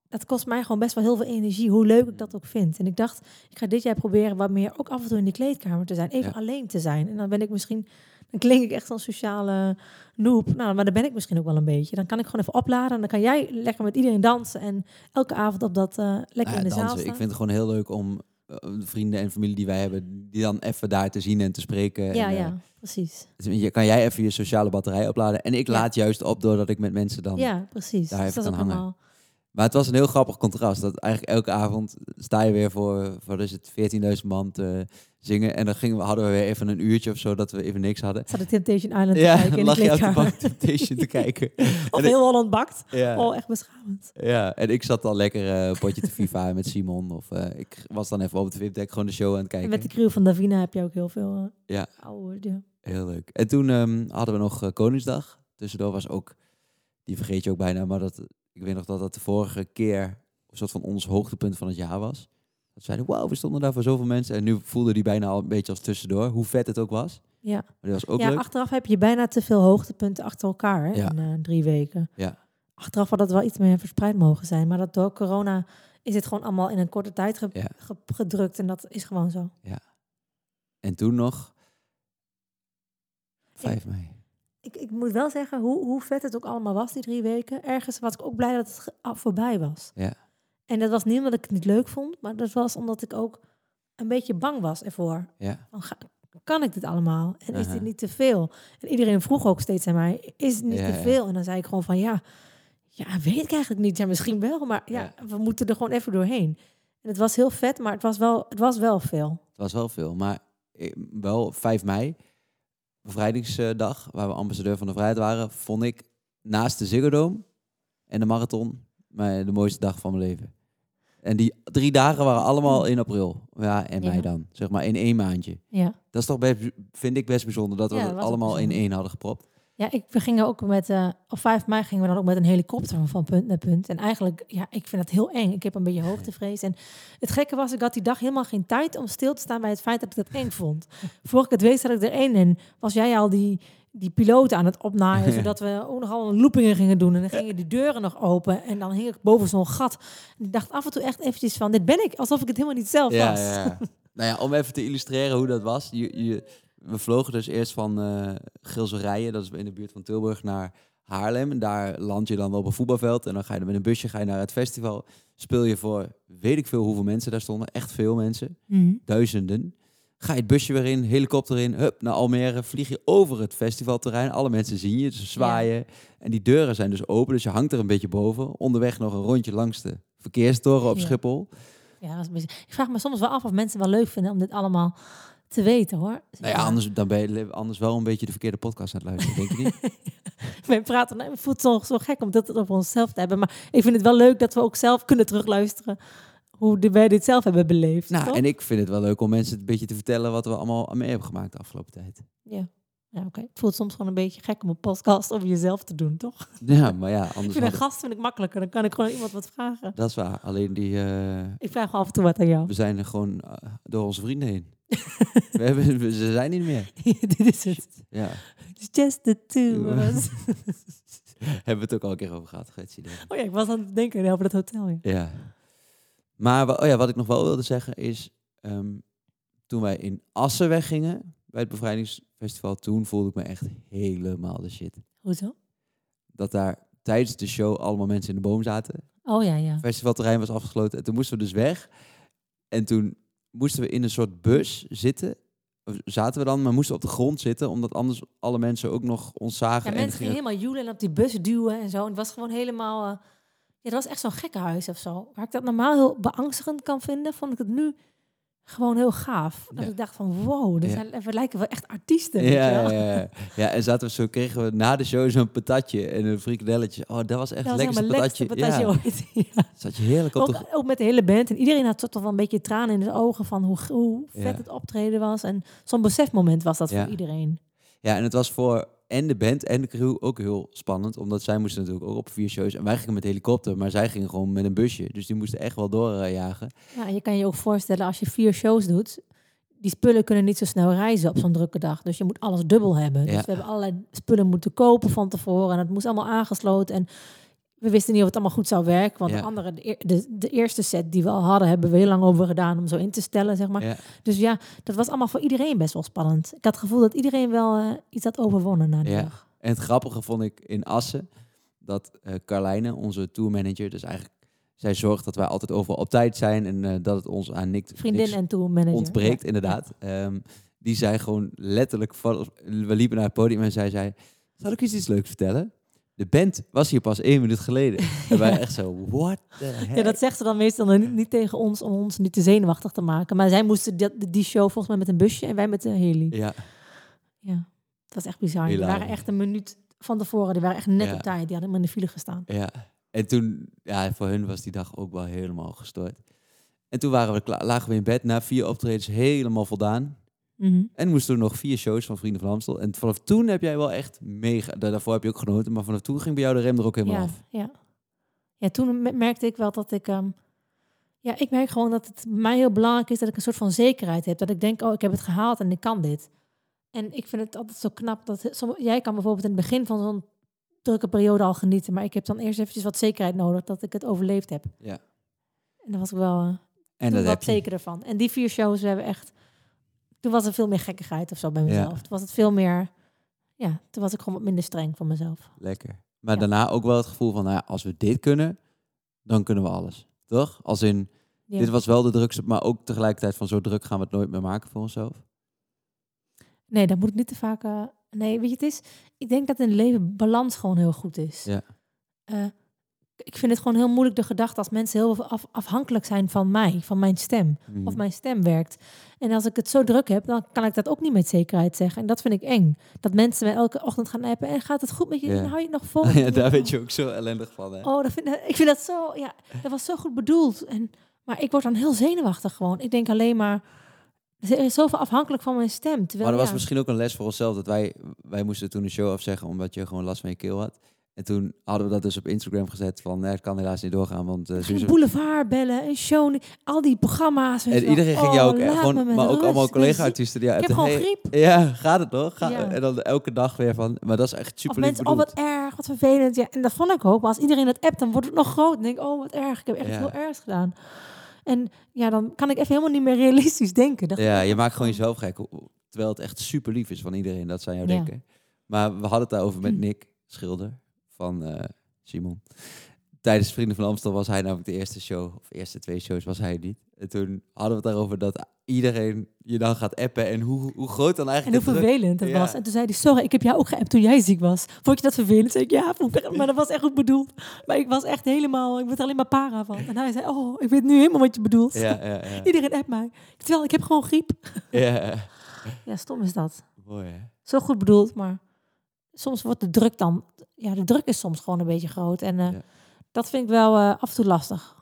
Speaker 2: dat kost mij gewoon best wel heel veel energie, hoe leuk ik dat ook vind. En ik dacht, ik ga dit jaar proberen wat meer ook af en toe in die kleedkamer te zijn. Even
Speaker 1: Ja.
Speaker 2: alleen te zijn. En dan ben ik misschien, dan klink ik echt zo'n sociale noob. Nou, maar dan ben ik misschien ook wel een beetje. Dan kan ik gewoon even opladen en dan kan jij lekker met iedereen dansen. En elke avond op dat eh, lekker
Speaker 1: Nou
Speaker 2: in de zaal
Speaker 1: dansen.
Speaker 2: staan.
Speaker 1: Ik vind het gewoon heel leuk om vrienden en familie die wij hebben, die dan even daar te zien en te spreken.
Speaker 2: ja,
Speaker 1: en, eh,
Speaker 2: ja, precies.
Speaker 1: dus je, kan jij even je sociale batterij opladen. En ik
Speaker 2: Ja.
Speaker 1: laat juist op doordat ik met mensen dan
Speaker 2: Ja, precies.
Speaker 1: daar
Speaker 2: Dus
Speaker 1: even
Speaker 2: dat is
Speaker 1: kan hangen.
Speaker 2: allemaal-
Speaker 1: Maar het was een heel grappig contrast. Dat eigenlijk elke avond sta je weer voor, voor is het, 14.000 man te zingen. En dan gingen we, hadden we weer even een uurtje of zo dat we even niks hadden.
Speaker 2: Zat de Temptation Island te
Speaker 1: Ja,
Speaker 2: kijken
Speaker 1: dan
Speaker 2: in de
Speaker 1: lag je op de Temptation te kijken.
Speaker 2: Of
Speaker 1: En ik-
Speaker 2: heel Holland bakt.
Speaker 1: Ja,
Speaker 2: Oh, echt beschamend.
Speaker 1: ja, en ik zat al lekker eh, een potje te FIFA met Simon. Of eh, ik was dan even op het VIP-deck gewoon de show aan het
Speaker 2: En
Speaker 1: kijken.
Speaker 2: met de crew van Davina heb je ook heel veel eh,
Speaker 1: Ja.
Speaker 2: oude... Ja.
Speaker 1: Heel leuk. En toen ehm, hadden we nog Koningsdag. Tussendoor was ook, die vergeet je ook bijna, maar dat, ik weet nog dat dat de vorige keer een soort van ons hoogtepunt van het jaar was. Dat zeiden, wauw, we stonden daar voor zoveel mensen. En nu voelde die bijna al een beetje als tussendoor, hoe vet het ook was.
Speaker 2: Ja.
Speaker 1: Maar die was ook
Speaker 2: ja,
Speaker 1: leuk.
Speaker 2: achteraf heb je bijna te veel hoogtepunten achter elkaar hè,
Speaker 1: Ja.
Speaker 2: in eh, drie weken.
Speaker 1: Ja.
Speaker 2: Achteraf had het wel iets meer verspreid mogen zijn. Maar dat door corona is het gewoon allemaal in een korte tijd ge-
Speaker 1: Ja.
Speaker 2: ge- gedrukt. En dat is gewoon zo.
Speaker 1: En toen nog 5 mei.
Speaker 2: Ik, ik moet wel zeggen, hoe, hoe vet het ook allemaal was, die drie weken. Ergens was ik ook blij dat het voorbij was.
Speaker 1: Ja.
Speaker 2: En dat was niet omdat ik het niet leuk vond. Maar dat was omdat ik ook een beetje bang was ervoor.
Speaker 1: Ja.
Speaker 2: Ga- kan ik dit allemaal? En is dit niet te veel? En iedereen vroeg ook steeds aan mij, is het niet
Speaker 1: Ja,
Speaker 2: te
Speaker 1: ja.
Speaker 2: veel? En dan zei ik gewoon van, ja, ja, weet ik eigenlijk niet. Ja, misschien wel, maar ja,
Speaker 1: Ja.
Speaker 2: we moeten er gewoon even doorheen. En het was heel vet, maar het was wel, het was wel veel.
Speaker 1: Het was wel veel. Maar eh, wel 5 mei, bevrijdingsdag, waar we ambassadeur van de vrijheid waren, vond ik naast de Ziggo Dome en de marathon mijn, de mooiste dag van mijn leven. En die drie dagen waren allemaal in april. Ja, en mei
Speaker 2: Ja.
Speaker 1: dan. Zeg maar in één maandje.
Speaker 2: Ja.
Speaker 1: Dat is toch best, vind ik best bijzonder dat we
Speaker 2: Ja, dat
Speaker 1: allemaal in één hadden gepropt.
Speaker 2: Ja, ik, we gingen ook met, eh op 5 mei gingen we dan ook met een helikopter van punt naar punt. En eigenlijk, ja, ik vind dat heel eng. Ik heb een beetje hoogtevrees. En het gekke was, ik had die dag helemaal geen tijd om stil te staan bij het feit dat ik dat eng vond. Voor ik het weet zat ik er één en was jij al die, die piloot aan het opnaaien,
Speaker 1: Ja.
Speaker 2: zodat we ook nog al loopingen gingen doen. En dan gingen die deuren nog open en dan hing ik boven zo'n gat. En ik dacht af en toe echt eventjes van, dit ben ik, alsof ik het helemaal niet zelf
Speaker 1: Ja,
Speaker 2: was.
Speaker 1: ja, nou ja, om even te illustreren hoe dat was. Je, je, we vlogen dus eerst van eh Gilserijen, dat is in de buurt van Tilburg, naar Haarlem. En daar land je dan op een voetbalveld. En dan ga je met een busje ga je naar het festival. Speel je voor weet ik veel hoeveel mensen daar stonden. Echt veel mensen.
Speaker 2: Mhm.
Speaker 1: Duizenden. Ga je het busje weer in, helikopter in, hup, naar Almere. Vlieg je over het festivalterrein. Alle mensen zien je, dus ze zwaaien. En die deuren zijn dus open, dus je hangt er een beetje boven. Onderweg nog een rondje langs de verkeerstoren op
Speaker 2: Ja.
Speaker 1: Schiphol.
Speaker 2: Ja, dat is een beetje- ik vraag me soms wel af of mensen wel leuk vinden om dit allemaal te weten hoor.
Speaker 1: Nou ja, anders, dan ben je anders wel een beetje de verkeerde podcast aan het luisteren, denk je niet?
Speaker 2: Wij praten, nou, het voelt zo, zo gek om dit over onszelf te hebben. Maar ik vind het wel leuk dat we ook zelf kunnen terugluisteren hoe wij dit zelf hebben beleefd.
Speaker 1: nou,
Speaker 2: toch?
Speaker 1: en ik vind het wel leuk om mensen een beetje te vertellen wat we allemaal mee hebben gemaakt de afgelopen tijd.
Speaker 2: Ja, ja oké. Het voelt soms gewoon een beetje gek om een podcast over jezelf te doen, toch?
Speaker 1: Ja, maar ja,
Speaker 2: Ik
Speaker 1: anders
Speaker 2: vind een gast vind ik makkelijker. Dan kan ik gewoon iemand wat vragen.
Speaker 1: Dat is waar. Alleen die, eh,
Speaker 2: Ik vraag af en toe wat aan jou.
Speaker 1: we zijn er gewoon eh, door onze vrienden heen. we hebben, we- ze zijn niet meer.
Speaker 2: dit is het.
Speaker 1: Ja.
Speaker 2: It's just the two of us.
Speaker 1: hebben we het ook al een keer over gehad, ik.
Speaker 2: Oh ja, ik was aan het denken over dat hotel. Ja.
Speaker 1: Ja. Maar oh ja, wat ik nog wel wilde zeggen is, ehm, toen wij in Assen weggingen bij het bevrijdingsfestival, toen voelde ik me echt helemaal de shit.
Speaker 2: Hoezo?
Speaker 1: Dat daar tijdens de show allemaal mensen in de boom zaten.
Speaker 2: Oh ja, ja.
Speaker 1: Het festivalterrein was afgesloten en toen moesten we dus weg. En toen moesten we in een soort bus zitten. Of zaten we dan, maar moesten op de grond zitten, omdat anders alle mensen ook nog ons zagen.
Speaker 2: Ja,
Speaker 1: en
Speaker 2: mensen gingen helemaal joelen en op die bus duwen en zo. En het was gewoon helemaal... eh, ja, dat was echt zo'n gekkenhuis of zo. Waar ik dat normaal heel beangstigend kan vinden, vond ik het nu gewoon heel gaaf. Dat
Speaker 1: Ja.
Speaker 2: ik dacht van, wow,
Speaker 1: Ja.
Speaker 2: zijn, we lijken wel echt artiesten. weet je
Speaker 1: Ja,
Speaker 2: wel.
Speaker 1: ja, ja. ja, en zaten we zo, kregen we na de show zo'n patatje en een frikadelletje. Oh, dat was echt
Speaker 2: Dat was
Speaker 1: lekkerste patatje.
Speaker 2: patatje ooit.
Speaker 1: Zat je heerlijk op de...
Speaker 2: Ook, ook met de hele band. En iedereen had toch wel een beetje tranen in de ogen van hoe, hoe vet het optreden was. En zo'n besefmoment was dat voor iedereen.
Speaker 1: Ja, en het was voor en de band en de crew ook heel spannend. Omdat zij moesten natuurlijk ook op vier shows. En wij gingen met helikopter, maar zij gingen gewoon met een busje. Dus die moesten echt wel doorjagen.
Speaker 2: Ja, je kan je ook voorstellen als je vier shows doet. Die spullen kunnen niet zo snel reizen op zo'n drukke dag. Dus je moet alles dubbel hebben. Dus
Speaker 1: Ja.
Speaker 2: we hebben allerlei spullen moeten kopen van tevoren. En het moest allemaal aangesloten. En we wisten niet of het allemaal goed zou werken. Want
Speaker 1: Ja.
Speaker 2: de, andere, de, de, de eerste set die we al hadden, hebben we heel lang over gedaan om zo in te stellen, zeg maar.
Speaker 1: Ja.
Speaker 2: Dus ja, dat was allemaal voor iedereen best wel spannend. Ik had het gevoel dat iedereen wel eh, iets had overwonnen na die
Speaker 1: Ja.
Speaker 2: dag.
Speaker 1: En het grappige vond ik in Assen dat eh Carlijne, onze tourmanager, dus eigenlijk zij zorgt dat wij altijd overal op tijd zijn en eh, dat het ons aan niks,
Speaker 2: Vriendin
Speaker 1: niks
Speaker 2: en tourmanager.
Speaker 1: ontbreekt, inderdaad. Ehm, die zei gewoon letterlijk, we liepen naar het podium en zij zei, zal ik eens iets leuks vertellen? De band was hier pas één minuut geleden. En wij echt zo, what the heck?
Speaker 2: Ja, dat zegt ze dan meestal niet, niet tegen ons om ons niet te zenuwachtig te maken. Maar zij moesten die show volgens mij met een busje en wij met een heli.
Speaker 1: Ja,
Speaker 2: Ja, dat was echt bizar. Die
Speaker 1: Hilarisch.
Speaker 2: waren echt een minuut van tevoren. Die waren echt net
Speaker 1: Ja.
Speaker 2: op tijd. Die hadden helemaal in de file gestaan.
Speaker 1: ja. En toen, ja, voor hun was die dag ook wel helemaal gestoord. En toen waren we klaar, lagen we in bed na vier optredens helemaal voldaan.
Speaker 2: Mhm.
Speaker 1: En moesten we nog vier shows van Vrienden van Amstel. En vanaf toen heb jij wel echt mega... da- Daarvoor heb je ook genoten, maar vanaf toen ging bij jou de rem er ook helemaal
Speaker 2: Ja,
Speaker 1: af.
Speaker 2: ja. ja, toen me- merkte ik wel dat ik... ehm, ja, ik merk gewoon dat het mij heel belangrijk is dat ik een soort van zekerheid heb. Dat ik denk, oh, ik heb het gehaald en ik kan dit. En ik vind het altijd zo knap dat... som- Jij kan bijvoorbeeld in het begin van zo'n drukke periode al genieten. Maar ik heb dan eerst eventjes wat zekerheid nodig dat ik het overleefd heb.
Speaker 1: Ja.
Speaker 2: En dan was ik wel... eh,
Speaker 1: En dat je.
Speaker 2: zeker ervan. En die vier shows we hebben echt. Toen was er veel meer gekkigheid of zo bij
Speaker 1: Ja.
Speaker 2: mezelf. Toen was het veel meer. Ja, toen was ik gewoon wat minder streng voor mezelf.
Speaker 1: Lekker. Maar
Speaker 2: Ja.
Speaker 1: daarna ook wel het gevoel van, nou ja, als we dit kunnen, dan kunnen we alles. Toch? Als in,
Speaker 2: Ja.
Speaker 1: dit was wel de drukste, maar ook tegelijkertijd van zo druk gaan we het nooit meer maken voor onszelf.
Speaker 2: Nee, dat moet ik niet te vaak. eh, nee, weet je, het is. Ik denk dat in het leven balans gewoon heel goed is.
Speaker 1: Ja.
Speaker 2: Eh, ik vind het gewoon heel moeilijk de gedachte als mensen heel af- afhankelijk zijn van mij, van mijn stem.
Speaker 1: Mhm.
Speaker 2: Of mijn stem werkt. En als ik het zo druk heb, dan kan ik dat ook niet met zekerheid zeggen. En dat vind ik eng. Dat mensen mij elke ochtend gaan appen. En gaat het goed met je?
Speaker 1: Ja.
Speaker 2: En hou je het nog vol?
Speaker 1: ja, daar weet je ook zo ellendig van. Hè?
Speaker 2: Oh, dat vind, ik vind dat zo... Ja, dat was zo goed bedoeld. En, maar ik word dan heel zenuwachtig gewoon. Ik denk alleen maar... Er is zoveel afhankelijk van mijn stem. Terwijl,
Speaker 1: Maar dat was misschien ook een les voor onszelf. Dat wij, wij moesten toen een show afzeggen omdat je gewoon last van je keel had. En toen hadden we dat dus op Instagram gezet van, nee, het kan helaas niet doorgaan. Want uh,
Speaker 2: Geen boulevard bellen, een show, al die programma's.
Speaker 1: En
Speaker 2: wel.
Speaker 1: iedereen ging
Speaker 2: Oh,
Speaker 1: jou ook,
Speaker 2: me
Speaker 1: gewoon,
Speaker 2: met
Speaker 1: maar ook allemaal collega-artiesten. Die
Speaker 2: ziek. Ik heb gewoon
Speaker 1: hey,
Speaker 2: griep.
Speaker 1: Ja, gaat het nog? Ga,
Speaker 2: Ja.
Speaker 1: En dan elke dag weer van, maar dat is echt super lief
Speaker 2: mensen, oh wat erg, wat vervelend. Ja, en dat vond ik ook. Maar als iedereen het appt, dan wordt het nog groot. Dan denk ik, oh wat erg, ik heb echt
Speaker 1: Ja.
Speaker 2: heel erg gedaan. En ja, dan kan ik even helemaal niet meer realistisch denken. Dat
Speaker 1: Ja, je maakt gewoon jezelf gek. Terwijl het echt super lief is van iedereen dat ze aan jou
Speaker 2: Ja.
Speaker 1: denken. Maar we hadden het daarover met
Speaker 2: Hm.
Speaker 1: Nick Schilder van eh, Simon. Tijdens Vrienden van Amstel was hij namelijk de eerste show, of eerste twee shows was hij niet. En toen hadden we het daarover dat iedereen je dan gaat appen en hoe, hoe groot dan
Speaker 2: En
Speaker 1: eigenlijk
Speaker 2: hoe
Speaker 1: de druk-
Speaker 2: vervelend het
Speaker 1: Ja.
Speaker 2: was. En toen zei hij, sorry, ik heb jou ook geappt toen jij ziek was. Vond je dat vervelend? Zei ik, ja, maar dat was echt goed bedoeld. Maar ik was echt helemaal, ik werd er alleen maar para van. En hij zei, oh, ik weet nu helemaal wat je bedoelt.
Speaker 1: Ja, ja, ja.
Speaker 2: Iedereen appt mij. Terwijl, ik heb gewoon griep.
Speaker 1: ja.
Speaker 2: Ja, stom is dat.
Speaker 1: Mooi hè?
Speaker 2: Zo goed bedoeld, maar soms wordt de druk dan... Ja, de druk is soms gewoon een beetje groot. En eh,
Speaker 1: Ja.
Speaker 2: dat vind ik wel eh, af en toe lastig.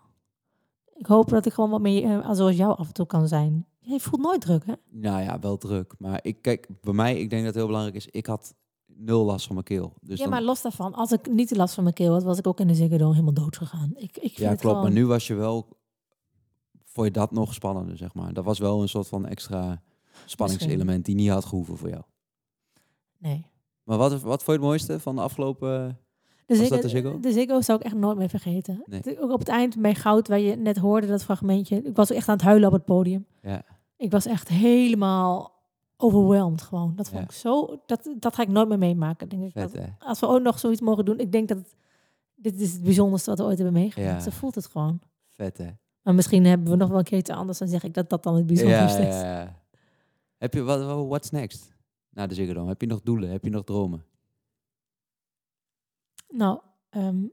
Speaker 2: Ik hoop dat ik gewoon wat meer eh, zoals jou af en toe kan zijn. Jij voelt nooit druk, hè?
Speaker 1: Nou ja, wel druk. Maar ik kijk, bij mij, ik denk dat het heel belangrijk is, ik had nul last van mijn keel. Dus
Speaker 2: ja,
Speaker 1: dan-
Speaker 2: maar los daarvan, als ik niet de last van mijn keel had, was ik ook in de Dome helemaal dood gegaan. Ik, ik vind
Speaker 1: Ja, klopt.
Speaker 2: gewoon-
Speaker 1: Maar nu was je wel, vond je dat nog spannender, zeg maar. Dat was wel een soort van extra spanningselement die niet had gehoeven voor jou.
Speaker 2: Nee.
Speaker 1: Maar wat, wat vond je het mooiste van de afgelopen...
Speaker 2: De Ziggo,
Speaker 1: dat de Ziggo?
Speaker 2: de Ziggo zou ik echt nooit meer vergeten.
Speaker 1: Nee.
Speaker 2: Ook op het eind bij Goud, waar je net hoorde dat fragmentje. Ik was echt aan het huilen op het podium.
Speaker 1: Ja,
Speaker 2: Ik was echt helemaal overwhelmed gewoon. Dat vond
Speaker 1: Ja.
Speaker 2: ik zo... Dat, dat ga ik nooit meer meemaken, denk ik.
Speaker 1: vet
Speaker 2: Dat,
Speaker 1: hè?
Speaker 2: als we ook nog zoiets mogen doen, ik denk dat het, dit is het bijzonderste wat we ooit hebben meegemaakt.
Speaker 1: Ja.
Speaker 2: Ze voelt het gewoon.
Speaker 1: Vet hè?
Speaker 2: Maar misschien hebben we nog wel een keer iets anders. Dan zeg ik dat dat dan het bijzonderste
Speaker 1: ja,
Speaker 2: is.
Speaker 1: Heb je, wat- what's next? Na de Ziggo Dome? Heb je nog doelen? Heb je nog dromen?
Speaker 2: Nou, ehm,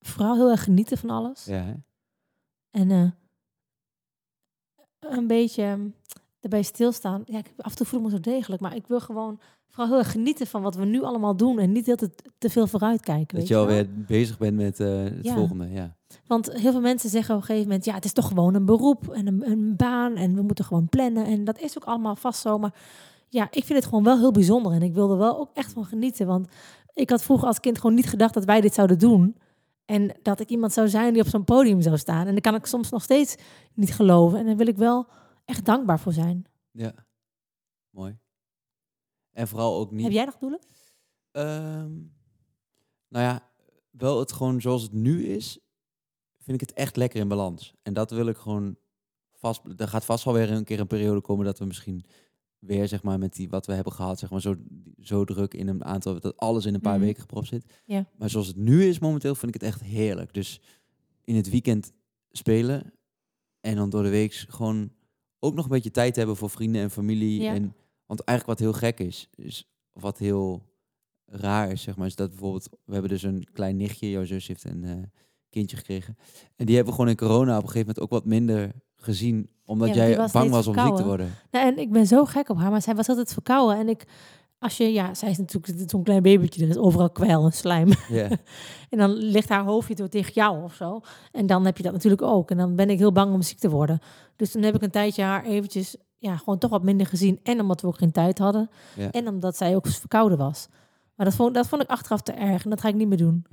Speaker 2: vooral heel erg genieten van alles.
Speaker 1: Ja, hè?
Speaker 2: En eh, een beetje ehm, erbij stilstaan. Ja, ik, af en toe voel ik me zo degelijk. Maar ik wil gewoon vooral heel erg genieten van wat we nu allemaal doen. En niet heel te, te veel vooruitkijken.
Speaker 1: Dat
Speaker 2: weet
Speaker 1: je
Speaker 2: wel?
Speaker 1: alweer bezig bent met eh, het
Speaker 2: Ja.
Speaker 1: volgende, ja.
Speaker 2: Want heel veel mensen zeggen op een gegeven moment... ja, het is toch gewoon een beroep en een, een baan... en we moeten gewoon plannen. En dat is ook allemaal vast zo. Maar ja, ik vind het gewoon wel heel bijzonder. En ik wilde wel ook echt van genieten. Want ik had vroeger als kind gewoon niet gedacht dat wij dit zouden doen. En dat ik iemand zou zijn die op zo'n podium zou staan. En dan kan ik soms nog steeds niet geloven. En daar wil ik wel echt dankbaar voor zijn.
Speaker 1: Ja, mooi. En vooral ook niet...
Speaker 2: Heb jij nog doelen?
Speaker 1: Ehm, nou ja, wel het gewoon zoals het nu is, vind ik het echt lekker in balans. En dat wil ik gewoon vast. Er gaat vast wel weer een keer een periode komen dat we misschien weer, zeg maar, met die wat we hebben gehad, zeg maar, zo, zo druk in een aantal, dat alles in een paar
Speaker 2: Mhm.
Speaker 1: weken gepropt zit.
Speaker 2: Ja.
Speaker 1: Maar zoals het nu is momenteel, vind ik het echt heerlijk. Dus in het weekend spelen en dan door de week gewoon ook nog een beetje tijd hebben voor vrienden en familie.
Speaker 2: Ja.
Speaker 1: En, want eigenlijk wat heel gek is, is wat heel raar is, zeg maar, is dat bijvoorbeeld, we hebben dus een klein nichtje, jouw zus heeft een eh, kindje gekregen. En die hebben gewoon in corona op een gegeven moment ook wat minder gezien, omdat
Speaker 2: Ja,
Speaker 1: jij
Speaker 2: was
Speaker 1: bang was om ziek te worden.
Speaker 2: Nou, en ik ben zo gek op haar, maar zij was altijd verkouden. En ik, als je, ja, zij is natuurlijk zo'n klein babytje, er is overal kwijl en slijm. En dan ligt haar hoofdje door tegen jou of zo. En dan heb je dat natuurlijk ook. En dan ben ik heel bang om ziek te worden. Dus dan heb ik een tijdje haar eventjes, ja, gewoon toch wat minder gezien. En omdat we ook geen tijd hadden. En omdat zij ook verkouden was. Maar dat vond, dat vond ik achteraf te erg. En dat ga ik niet meer doen.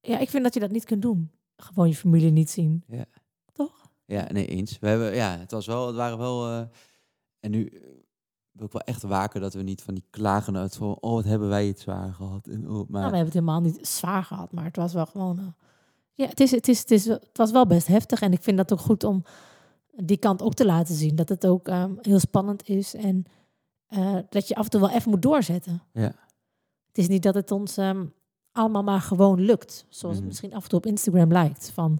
Speaker 1: Ja,
Speaker 2: ik vind dat je dat niet kunt doen. Gewoon je familie niet zien.
Speaker 1: Ja. Nee, eens. We hebben, ja, het was wel, het waren wel, eh, en nu eh, wil ik wel echt waken dat we niet van die klagen uit van, oh, wat hebben wij het zwaar gehad. En, oh, maar,
Speaker 2: Nou, we hebben het helemaal niet zwaar gehad. Maar het was wel gewoon... eh, ja, het, is, het, is, het, is, het was wel best heftig. En ik vind dat ook goed om die kant ook te laten zien. Dat het ook ehm, heel spannend is. En dat je af en toe wel even moet doorzetten.
Speaker 1: Ja.
Speaker 2: Het is niet dat het ons ehm, allemaal maar gewoon lukt. Zoals
Speaker 1: Mhm.
Speaker 2: het misschien af en toe op Instagram lijkt. Van,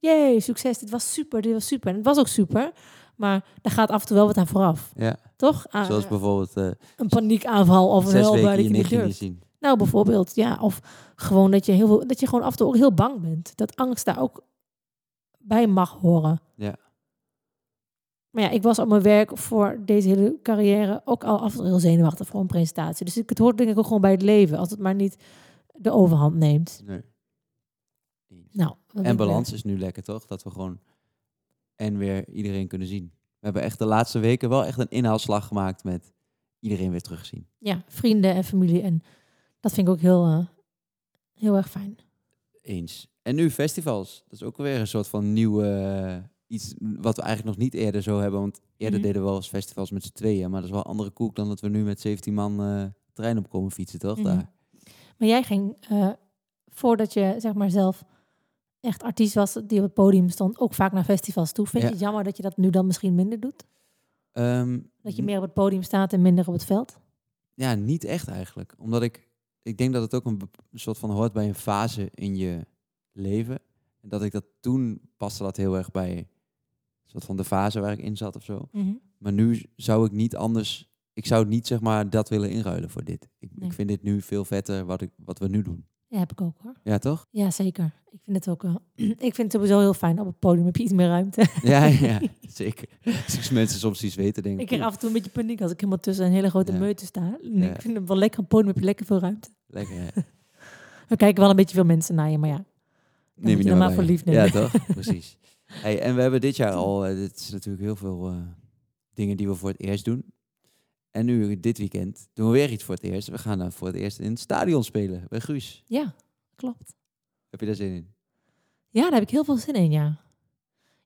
Speaker 2: jee, succes, dit was super, dit was super. En het was ook super. Maar daar gaat af en toe wel wat aan vooraf.
Speaker 1: ja,
Speaker 2: Toch? Ah,
Speaker 1: zoals bijvoorbeeld eh,
Speaker 2: een paniekaanval of een
Speaker 1: weken
Speaker 2: waar
Speaker 1: je
Speaker 2: ik niet
Speaker 1: zien.
Speaker 2: Nou, bijvoorbeeld, ja. Of gewoon dat je, heel veel, dat je gewoon af en toe ook heel bang bent. Dat angst daar ook bij mag horen.
Speaker 1: Ja.
Speaker 2: Maar ja, ik was op mijn werk voor deze hele carrière ook al af en toe heel zenuwachtig voor een presentatie. Dus ik, het hoort denk ik ook gewoon bij het leven. Als het maar niet de overhand neemt.
Speaker 1: Nee.
Speaker 2: Nou,
Speaker 1: En balans is nu lekker, toch? Dat we gewoon en weer iedereen kunnen zien. We hebben echt de laatste weken wel echt een inhaalslag gemaakt met iedereen weer teruggezien.
Speaker 2: Ja, vrienden en familie. En dat vind ik ook heel, eh, heel erg fijn.
Speaker 1: Eens. En nu festivals. Dat is ook weer een soort van nieuwe... eh, iets wat we eigenlijk nog niet eerder zo hebben. Want eerder
Speaker 2: Mhm.
Speaker 1: deden we wel eens festivals met z'n tweeën. Maar dat is wel andere koek dan dat we nu met 17 man eh trein op komen fietsen, toch?
Speaker 2: Mhm.
Speaker 1: Daar.
Speaker 2: Maar jij ging, voordat je zeg maar zelf echt artiest was die op het podium stond, ook vaak naar festivals toe. Vind je het jammer dat je dat nu dan misschien minder doet?
Speaker 1: Ehm,
Speaker 2: Dat je meer op het podium staat en minder op het veld?
Speaker 1: Ja, niet echt eigenlijk. Omdat ik, ik denk dat het ook een soort van hoort bij een fase in je leven. En dat ik dat toen paste dat heel erg bij soort van de fase waar ik in zat of zo. Maar nu zou ik niet anders, ik zou niet zeg maar dat willen inruilen voor dit. Ik,
Speaker 2: Nee.
Speaker 1: ik vind dit nu veel vetter wat, ik, wat we nu doen.
Speaker 2: Ja, heb ik ook hoor.
Speaker 1: Ja, toch?
Speaker 2: Ja, zeker. Ik vind het ook wel. ik vind het sowieso heel fijn. Op het podium heb je iets meer ruimte.
Speaker 1: Ja, ja zeker. Als mensen soms iets weten, denk
Speaker 2: ik
Speaker 1: ik.
Speaker 2: krijg af en toe een beetje paniek als ik helemaal tussen een hele grote
Speaker 1: Ja.
Speaker 2: meute sta.
Speaker 1: Ja.
Speaker 2: Ik vind het wel lekker. Op het podium heb je lekker veel ruimte.
Speaker 1: Lekker, hè?
Speaker 2: We kijken wel een beetje veel mensen naar je, maar ja.
Speaker 1: Neem
Speaker 2: je dan maar voor lief nemen.
Speaker 1: Ja, toch? Precies. Hey, en we hebben dit jaar al, eh, dit is natuurlijk heel veel eh, dingen die we voor het eerst doen. En nu, dit weekend, doen we weer iets voor het eerst. We gaan dan voor het eerst in het stadion spelen, bij Guus.
Speaker 2: Ja, klopt.
Speaker 1: Heb je daar zin in?
Speaker 2: Ja, daar heb ik heel veel zin in, ja.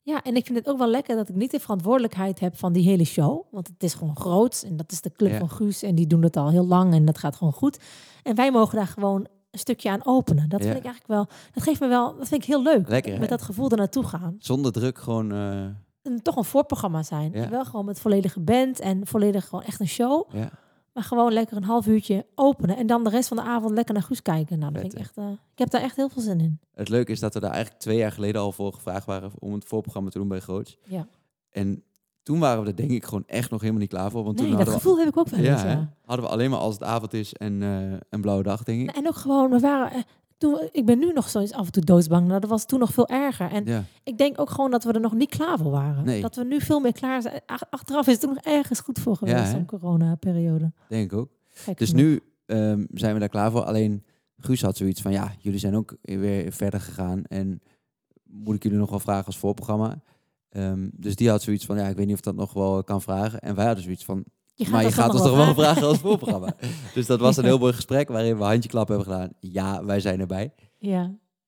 Speaker 2: Ja, en ik vind het ook wel lekker dat ik niet de verantwoordelijkheid heb van die hele show. Want het is gewoon groot en dat is de club
Speaker 1: Ja.
Speaker 2: van Guus en die doen het al heel lang en dat gaat gewoon goed. En wij mogen daar gewoon een stukje aan openen. Dat
Speaker 1: Ja.
Speaker 2: vind ik eigenlijk wel, dat geeft me wel, dat vind ik heel leuk.
Speaker 1: Lekker, hè?
Speaker 2: Met dat gevoel er naartoe gaan.
Speaker 1: Zonder druk gewoon... eh,
Speaker 2: En toch een voorprogramma zijn.
Speaker 1: Ja.
Speaker 2: Wel gewoon met volledige band en volledig gewoon echt een show.
Speaker 1: ja,
Speaker 2: Maar gewoon lekker een half uurtje openen en dan de rest van de avond lekker naar Guus kijken. Nou, dat vind ik echt, eh, ik heb daar echt heel veel zin in.
Speaker 1: het leuke is dat we daar eigenlijk twee jaar geleden al voor gevraagd waren om het voorprogramma te doen bij Groots.
Speaker 2: Ja.
Speaker 1: En toen waren we er denk ik gewoon echt nog helemaal niet klaar voor. Want
Speaker 2: Nee,
Speaker 1: toen
Speaker 2: dat gevoel heb ik ook
Speaker 1: we,
Speaker 2: wel
Speaker 1: ja,
Speaker 2: eens,
Speaker 1: hè?
Speaker 2: ja.
Speaker 1: hadden we alleen maar als het avond is en eh, een blauwe dag, denk ik.
Speaker 2: En ook gewoon, we waren, eh, toen, ik ben nu nog zo eens af en toe doodsbang. Nou, dat was toen nog veel erger. En
Speaker 1: Ja,
Speaker 2: ik denk ook gewoon dat we er nog niet klaar voor waren.
Speaker 1: Nee.
Speaker 2: Dat we nu veel meer klaar zijn. Ach- Achteraf is het nog ergens goed voor geweest, zo'n corona-periode.
Speaker 1: denk ik ook.
Speaker 2: Gek
Speaker 1: Dus
Speaker 2: genoeg.
Speaker 1: nu ehm, zijn we daar klaar voor. Alleen Guus had zoiets van, ja, jullie zijn ook weer verder gegaan. En moet ik jullie nog wel vragen als voorprogramma? Ehm, dus die had zoiets van, ja, ik weet niet of dat nog wel kan vragen. En wij hadden zoiets van,
Speaker 2: Je
Speaker 1: maar je gaat ons toch wel
Speaker 2: vragen?
Speaker 1: als voorprogramma? dus dat was een heel mooi gesprek waarin we handjeklap hebben gedaan. Ja, wij zijn erbij.
Speaker 2: Ja.